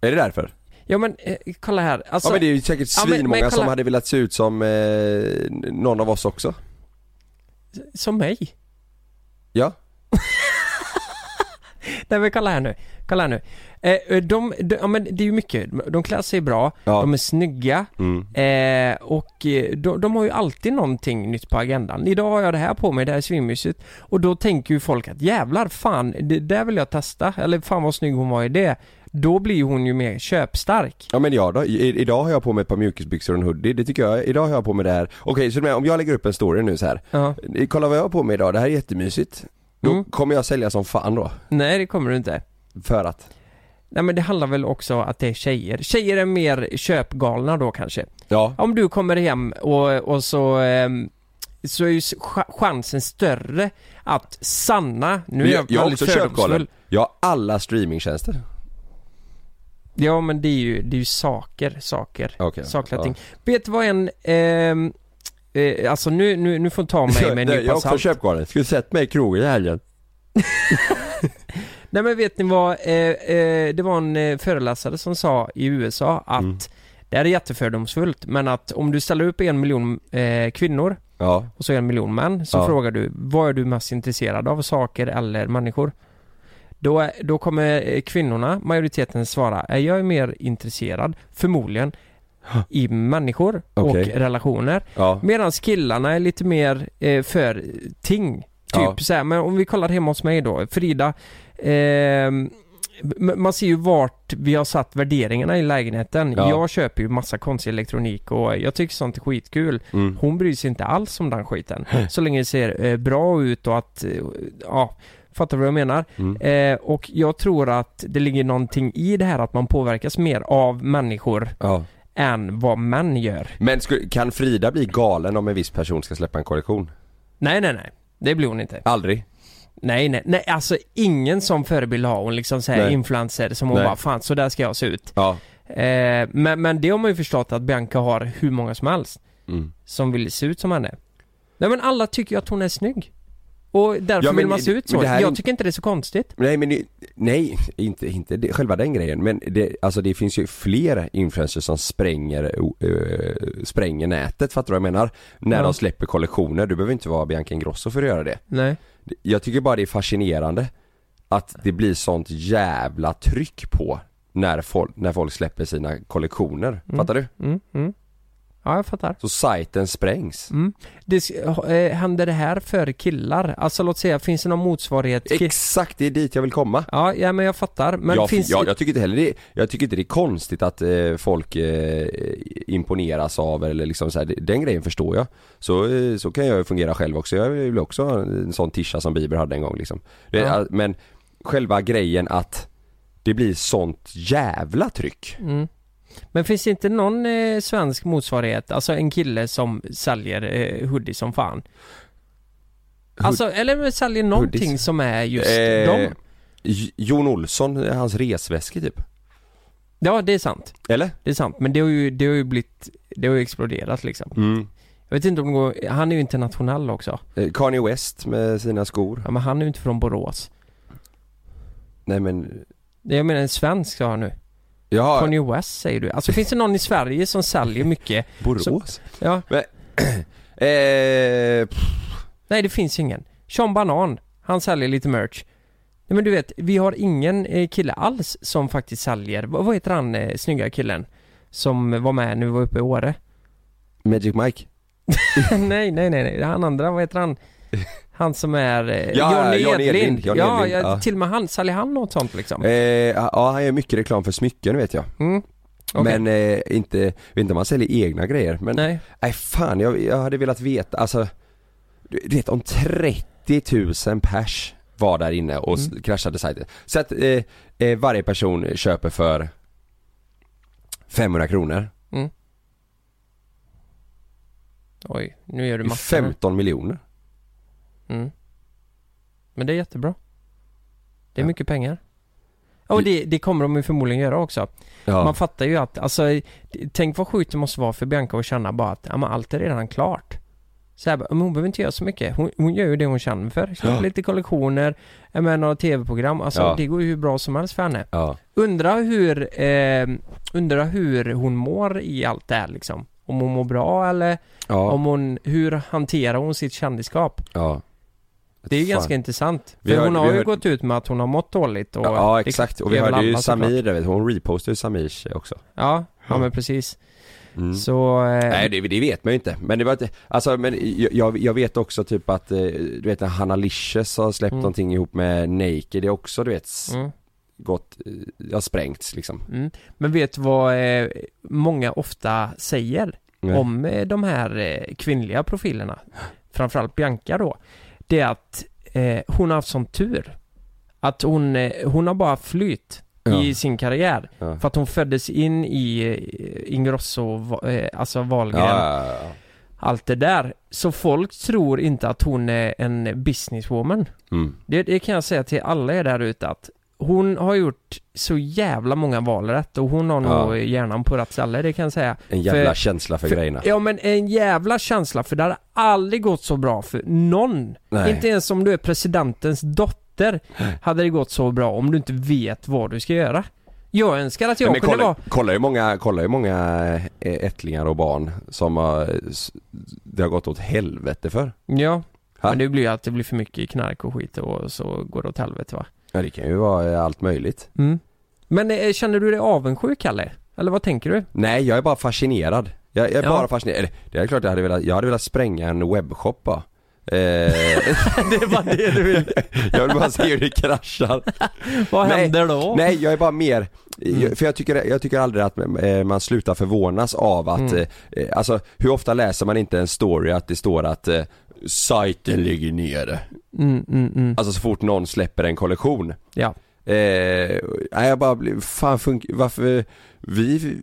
Är det därför? Ja men, eh, kolla här, alltså ja men det är ju säkert Ja, men- men svinmånga som hade velat se ut som eh, någon av oss också. som mig. Ja. Nej men kolla här nu, kolla här nu. Eh, de, de, ja men det är ju mycket, de klär sig bra, Ja. de är snygga Mm. eh, och eh, de, de har ju alltid någonting nytt på agendan. Idag har jag det här på mig, det här är svinmysigt. Och då tänker ju folk att jävlar, fan, det där vill jag testa. Eller fan vad snygg hon var i det. Då blir hon ju mer köpstark. Ja men jag då, I, idag har jag på mig ett par mjukisbyxor och en hoodie, det tycker jag, idag har jag på mig det här Okej, så om jag lägger upp en story nu så här. Ja. Kolla vad jag har på mig idag, det här är jättemysigt Då Mm. kommer jag sälja som fan då, Nej det kommer du inte. för att Nej men det handlar väl också att det är tjejer. Tjejer är mer köpgalna då kanske. Ja, Om du kommer hem och, och så ehm, så är ju chansen större att Sanna, nu är jag, jag, väldigt också köpgalen fördomsfull. Jag har alla streamingtjänster Ja men det är ju, det är ju saker, saker, Okej, sakliga ja. ting. Vet du vad en, ehm, eh, alltså nu, nu, nu får du ta mig med en Nej, Jag är nypa också salt. köpgalen, skulle sett mig i krogen i helgen Nej men vet ni vad, eh, eh, det var en eh, föreläsare som sa i USA att Mm. det här är jättefördomsfullt men att om du ställer upp en miljon eh, kvinnor Ja, och så en miljon män så Ja. frågar du vad är du mest intresserad av, saker eller människor? Då, är- då kommer eh, kvinnorna, majoriteten svara, "Eh, jag är mer intresserad, förmodligen, i människor och relationer. ja, Medan killarna är lite mer eh, för ting. Typ Ja. så här, men om vi kollar hemma hos mig då, Frida, m- man ser ju vart vi har satt värderingarna i lägenheten. Ja. Jag köper ju massa konstig elektronik och jag tycker sånt är skitkul. mm. Hon bryr sig inte alls om den skiten. Så länge det ser eh, bra ut och att, eh, ja, fattar du vad jag menar? Mm. Eh, och jag tror att det ligger någonting i det här att man påverkas mer av människor ja. än vad män gör. Men kan Frida bli galen om en viss person ska släppa en kollektion? Nej, nej, nej. Det blir hon inte. Aldrig? Nej, nej, nej, alltså ingen som förebild har hon liksom såhär Nej. influencer som hon Nej. bara, fan så där ska jag se ut. Ja, Eh, men, men det har man ju förstått att Bianca har hur många som helst mm. som vill se ut som henne. Nej men alla tycker ju att hon är snygg. Och därför Ja, men vill man se ut så. Jag tycker inte det är så konstigt. Nej men nej, inte, inte det, själva den grejen men det, alltså det finns ju fler influencers som spränger, eh, spränger nätet, fattar du vad jag menar? När Ja. de släpper kollektioner, du behöver inte vara Bianca Ingrosso för att göra det Nej. Jag tycker bara det är fascinerande att det blir sånt jävla tryck på när folk, när folk släpper sina kollektioner, fattar du? Mm, mm. Ja, jag fattar. Så sajten sprängs Mm. Det, eh, händer det här för killar? Alltså låt säga, finns det någon motsvarighet? Exakt, det är dit jag vill komma Ja, ja men jag fattar. Men jag, finns jag, jag tycker inte heller det, jag tycker inte det är konstigt att eh, folk eh, imponeras av eller liksom så här, den grejen förstår jag. Så, eh, så kan jag ju fungera själv också, jag vill också ha en sån tisha som Bieber hade en gång liksom. Det, Ja. Men själva grejen att det blir sånt jävla tryck. Mm. Men finns det inte någon eh, svensk motsvarighet, alltså en kille som säljer eh, hoodie som fan? Alltså, eller säljer någonting Hoodies. som är just Eh, dem? Jon Olsson, hans resväskor typ. Ja, det är sant. Eller? Det är sant. Men det har ju, det har ju blivit, det har ju exploderat liksom. Mm. Jag vet inte om det går, han är ju internationell också. Eh, Kanye West med sina skor. Ja, men han är ju inte från Borås. Nej men, Jag menar en svensk sa han nu. Ja, Kanye West säger du. Alltså finns det någon i Sverige som säljer mycket? Borås? Ja, Eh, pff, nej det finns ju ingen. Sean Banan, han säljer lite merch. Nej men du vet, vi har ingen eh, kille alls som faktiskt säljer, vad, vad heter han eh, snygga killen? Som var med när vi var uppe i Åre? Magic Mike? nej, nej, nej, nej, han andra, vad heter han? Han som är eh, Ja, Johnny Johnny Edlind. Edlind, Johnny ja, Edlind, ja, till och med han, säljer han något sånt liksom? Eh, ja, han gör mycket reklam för smycken vet jag. Mm. Okej. Men eh, inte, vet inte om han säljer egna grejer. Men nej, Nej, fan jag, jag hade velat veta, alltså Du vet om 30 000 pers var där inne och Mm. kraschade sajten. Så att eh, eh, varje person köper för 500 kronor. oj, nu gör du matten. 15 miljoner. Mm. Men det är jättebra. Det är Ja. mycket pengar. Ja, och det, det kommer de ju förmodligen göra också. Ja. Man fattar ju att, alltså, tänk vad sjukt det måste vara för Bianca att känna bara att, ja men allt är redan klart. Så här, men hon behöver inte göra så mycket. Hon, hon gör ju det hon känner för. Ja. lite kollektioner, är med några tv-program. Alltså Ja. det går ju hur bra som helst för henne. ja. Undra hur, eh, undra hur hon mår i allt det här liksom. Om hon mår bra eller om hon, hur hanterar hon sitt kändisskap? ja. Det är ju ganska intressant. För hörde- hon har ju hörde- gått ut med att hon har mått dåligt och Ja, det- exakt. Och vi hörde ju. Samir, vet, hon repostade ju Samirs också. Ja, ja Ja. men precis. Mm. Så... Eh, Nej det, det vet man ju inte, men det var inte, alltså men jag- jag, vet också typ att, eh, du vet när Hanna Licious har släppt Mm. någonting ihop med Naked, det är också du vet, mm, gått, eh, har sprängts liksom. mm. Men vet du vad eh, många ofta säger om eh, de här eh, kvinnliga profilerna? Framförallt Bianca då. Det är att eh, hon har haft sån tur. Att hon, eh, hon har bara flyt Ja. i sin karriär. Ja. För att hon föddes in i eh, Ingrosso, eh, alltså Wahlgren. Ja. allt det där. Så folk tror inte att hon är en businesswoman. Mm. Det, det kan jag säga till alla er där ute att hon har gjort så jävla många val rätt och hon har Ja. nog hjärnan på rätt ställe, det kan jag säga. En jävla För- känsla för, För- grejerna. Ja men en jävla känsla för det hade aldrig gått så bra för någon. Nej. Inte ens om du är presidentens dotter hade det gått så bra om du inte vet vad du ska göra. Jag önskar att jag men kunde kolla, vara... kolla ju många, kolla ju många eh, ättlingar och barn som har, det har gått åt helvete för. Ja, Ha? men det blir ju att det blir för mycket knark och skit och så går det åt helvete va. Ja det kan ju vara eh, allt möjligt. Mm. Men eh, känner du dig avundsjuk Kalle? Eller vad tänker du? Nej jag är bara fascinerad. Jag, jag är Ja. bara fascinerad. Det är klart jag hade velat, jag hade velat spränga en webbshop bara. Eh, det var det du ville. jag vill bara se hur det kraschar. Vad Nej, händer då? Nej jag är bara mer, Mm. jag, för jag tycker, jag tycker aldrig att eh, man slutar förvånas av att, Mm. eh, alltså hur ofta läser man inte en story att det står att eh, sajten ligger nere. Mm, mm, mm. Alltså så fort någon släpper en kollektion. Ja. Eh, jag bara blir, fan funk, varför, vi,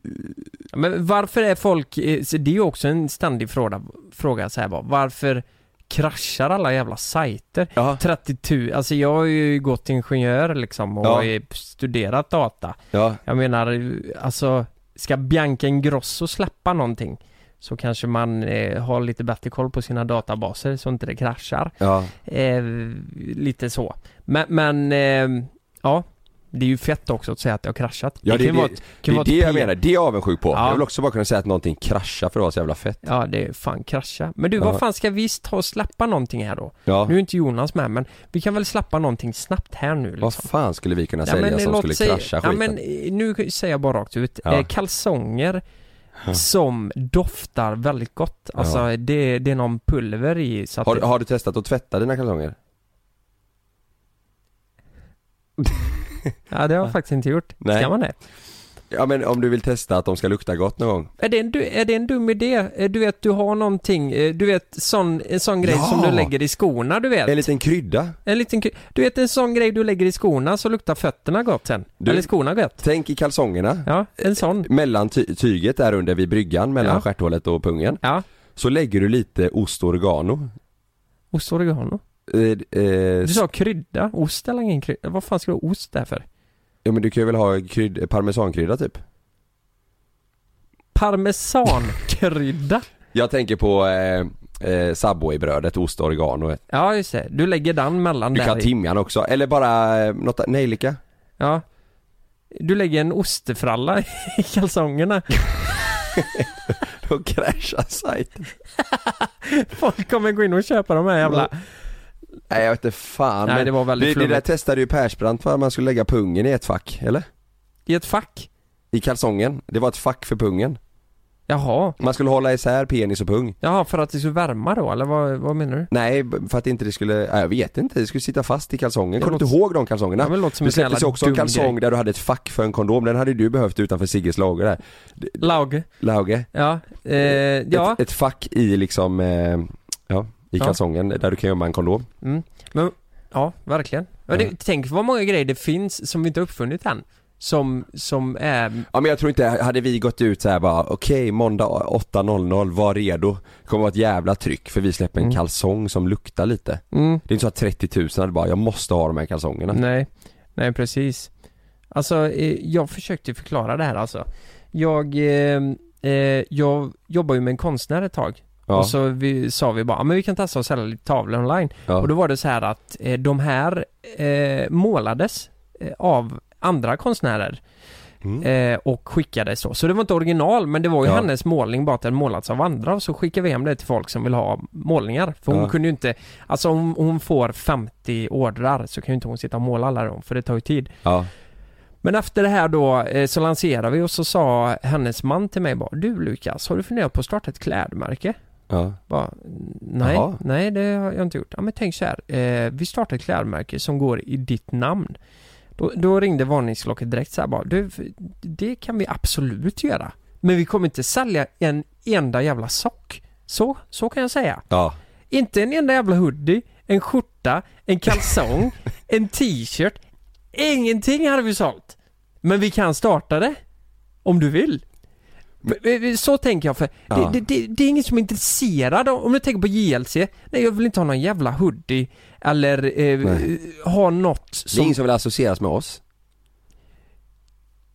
Men varför är folk, eh, det är ju också en ständig fråga, fråga så här bara, varför kraschar alla jävla sajter? ja, 30 000, alltså jag har ju gått ingenjör liksom och Ja. eh, studerat data. ja, Jag menar, alltså, ska Bianca Ingrosso släppa någonting så kanske man eh, har lite bättre koll på sina databaser så inte det kraschar. ja. Eh, lite så. Men, men eh, ja, det är ju fett också att säga att det har kraschat. Ja, det, kan det, vara det, ett- kan är vara det jag menar, det är jag avundsjuk på. Ja. Jag vill också bara kunna säga att någonting kraschar för det var så jävla fett. Ja, det är fan krascha. Men du, Ja. vad fan ska vi ta och släppa någonting här då? Ja. Nu är inte Jonas med, men vi kan väl släppa någonting snabbt här nu liksom. Vad fan skulle vi kunna Ja, sälja men som skulle säga- krascha Ja skiten? men eh, nu säger jag bara rakt ut. Ja. Eh, kalsonger som doftar väldigt gott. Alltså Ja. det, det är någon pulver i så att Har, det, har du testat att tvätta dina kalsonger? Ja det har jag faktiskt inte gjort. Nej. Ska man det? Ja men om du vill testa att de ska lukta gott någon gång? Är det, en, är det en dum idé? Eh, Du vet, du har någonting, eh, du vet sån, en sån grej Ja. som du lägger i skorna, du vet. En liten krydda? En liten, kry- du vet en sån grej du lägger i skorna så luktar fötterna gott sen. Du- Eller skorna gott. Tänk i kalsongerna, Ja, en sån. mellan ty- tyget där under vid bryggan, mellan Ja. stjärthålet och pungen. Ja. Så lägger du lite ost oregano. Ost oregano. Eh, eh, Du sa krydda, ost eller ingen krydda? Vad fan ska du ha ost där för? Ja men du kan ju väl ha krydd, parmesankrydda typ? Parmesankrydda? Jag tänker på eh, eh, Subway-brödet, ost och oregano. Ja just det, du lägger den mellan Du kan i. timjan också, eller bara eh, något, nejlika? Ja. du lägger en ostefralla i kalsongerna. Då kraschar sajten. Folk kommer gå in och köpa de här jävla... Nej jag vet inte fan. Nej det var väldigt det, det där testade ju Persbrandt för att man skulle lägga pungen i ett fack, eller? I ett fack? I kalsongen. Det var ett fack för pungen. Jaha. Man skulle hålla isär penis och pung. Jaha, för att det skulle värma då, eller vad, vad menar du? Nej, för att inte det skulle, nej, jag vet inte, det skulle sitta fast i kalsongen. Det Kommer du inte ihåg de kalsongerna? Ja, det låter som Det en sån släpptes också en kalsong grej. där du hade ett fack för en kondom, den hade du behövt utanför Sigges lager där. Lauge. Lauge. Ja. Eh, ja. Ett, ett fack i liksom, eh, ja, i Ja. kalsongen där du kan gömma en kondom. Mm. Men, ja, verkligen. Men det, Ja. tänk vad många grejer det finns som vi inte uppfunnit än. Som, som är... Ja men jag tror inte, hade vi gått ut så här bara okej måndag 8.00, var redo. Det kommer vara ett jävla tryck för vi släpper en Mm. kalsong som luktar lite. Mm. Det är inte så att 30 000 hade bara, jag måste ha de här kalsongerna. Nej, nej precis. Alltså, eh, jag försökte förklara det här alltså. Jag, eh, eh, jag jobbar ju med en konstnär ett tag. Ja, Och så vi, sa vi bara, "Ja, men vi kan testa att sälja lite tavlor online. ja. Och då var det så här att eh, de här eh, målades eh, av andra konstnärer Mm. eh, och skickades så. Så det var inte original men det var ju Ja. hennes målning bara att den målats av andra och så skickade vi hem det till folk som vill ha målningar. För hon Ja. kunde ju inte, alltså om hon får 50 ordrar så kan ju inte hon sitta och måla alla dem för det tar ju tid. ja. Men efter det här då eh, så lanserade vi och så sa hennes man till mig bara Du Lukas, har du funderat på att starta ett klädmärke? Ja. Bara, nej, Jaha. nej det har jag inte gjort. Ja men tänk så här, eh, vi startar ett klädmärke som går i ditt namn. Då, då ringde varningsklockan direkt så här bara, du, det kan vi absolut göra. Men vi kommer inte sälja en enda jävla sock. Så, så kan jag säga. ja. Inte en enda jävla hoodie, en skjorta, en kalsong, en t-shirt. Ingenting hade vi sålt. Men vi kan starta det. Om du vill. Så tänker jag för Ja. det, det, det, är ingen som är intresserad om du tänker på JLC, nej jag vill inte ha någon jävla hoodie eller eh, ha något Det är som... ingen som vill associeras med oss.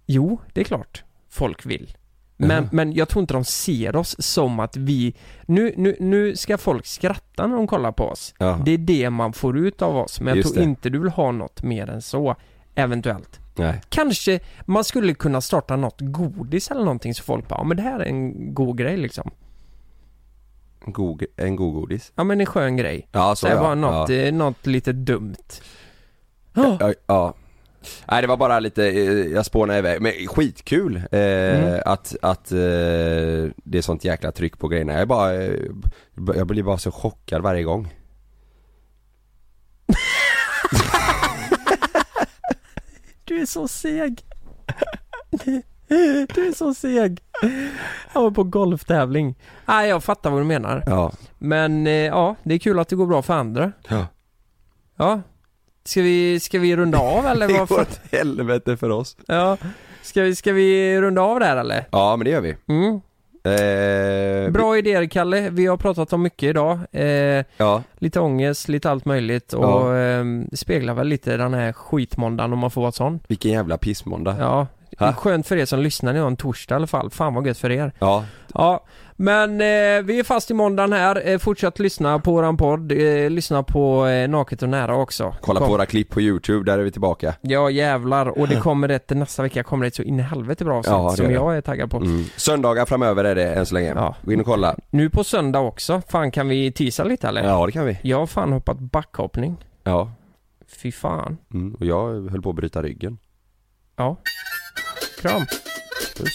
Jo, det är klart folk vill. Men, Jaha. men jag tror inte de ser oss som att vi... Nu, nu, nu ska folk skratta när de kollar på oss. Ja. Det är det man får ut av oss, men jag Just tror det. inte du vill ha något mer än så. Eventuellt. Nej. Kanske man skulle kunna starta något godis eller någonting så folk bara, ja men det här är en god grej liksom. En god, en god godis. Ja men en skön grej. Ja Så det ja. bara något, ja. eh, något lite dumt. Ja. Ja, ja. Nej det var bara lite, eh, jag spånade iväg, men skitkul eh, Mm. att, att eh, det är sånt jäkla tryck på grejerna. Jag är bara, eh, jag blir bara så chockad varje gång. Du är så seg. Du är så seg. Jag var på golftävling. Nej jag fattar vad du menar. Ja. Men eh, ja, det är kul att det går bra för andra. Ja. Ja. Ska vi, ska vi runda av eller Det går åt helvete för oss. Ja. Ska vi, ska vi runda av där eller? Ja men det gör vi. Mm. Eh, Bra idéer Kalle, vi har pratat om mycket idag. Eh, Ja, lite ångest, lite allt möjligt och Ja. eh, speglar väl lite den här skitmåndagen om man får vara sån. vilken jävla pissmåndag. Ja. Ha? Skönt för er som lyssnar nu en torsdag i alla fall. Fan vad gött för er. Ja, Ja, men eh, vi är fast i måndagen här. Eh, fortsätt lyssna på våran podd. Eh, lyssna på eh, Naket och nära också. kolla på Kom. våra klipp på youtube, där är vi tillbaka. Ja jävlar. Och det kommer ett, nästa vecka kommer det ett så in i helvete bra avsnitt Ja, som det. jag är taggad på. Mm. Söndagar framöver är det än så länge. Ja. Gå in och kolla. Nu på söndag också. Fan kan vi teasa lite eller? Ja det kan vi. Jag har fan hoppat backhoppning. Ja. Fy fan. Mm. Och jag höll på att bryta ryggen. Ja. Kram. Puss.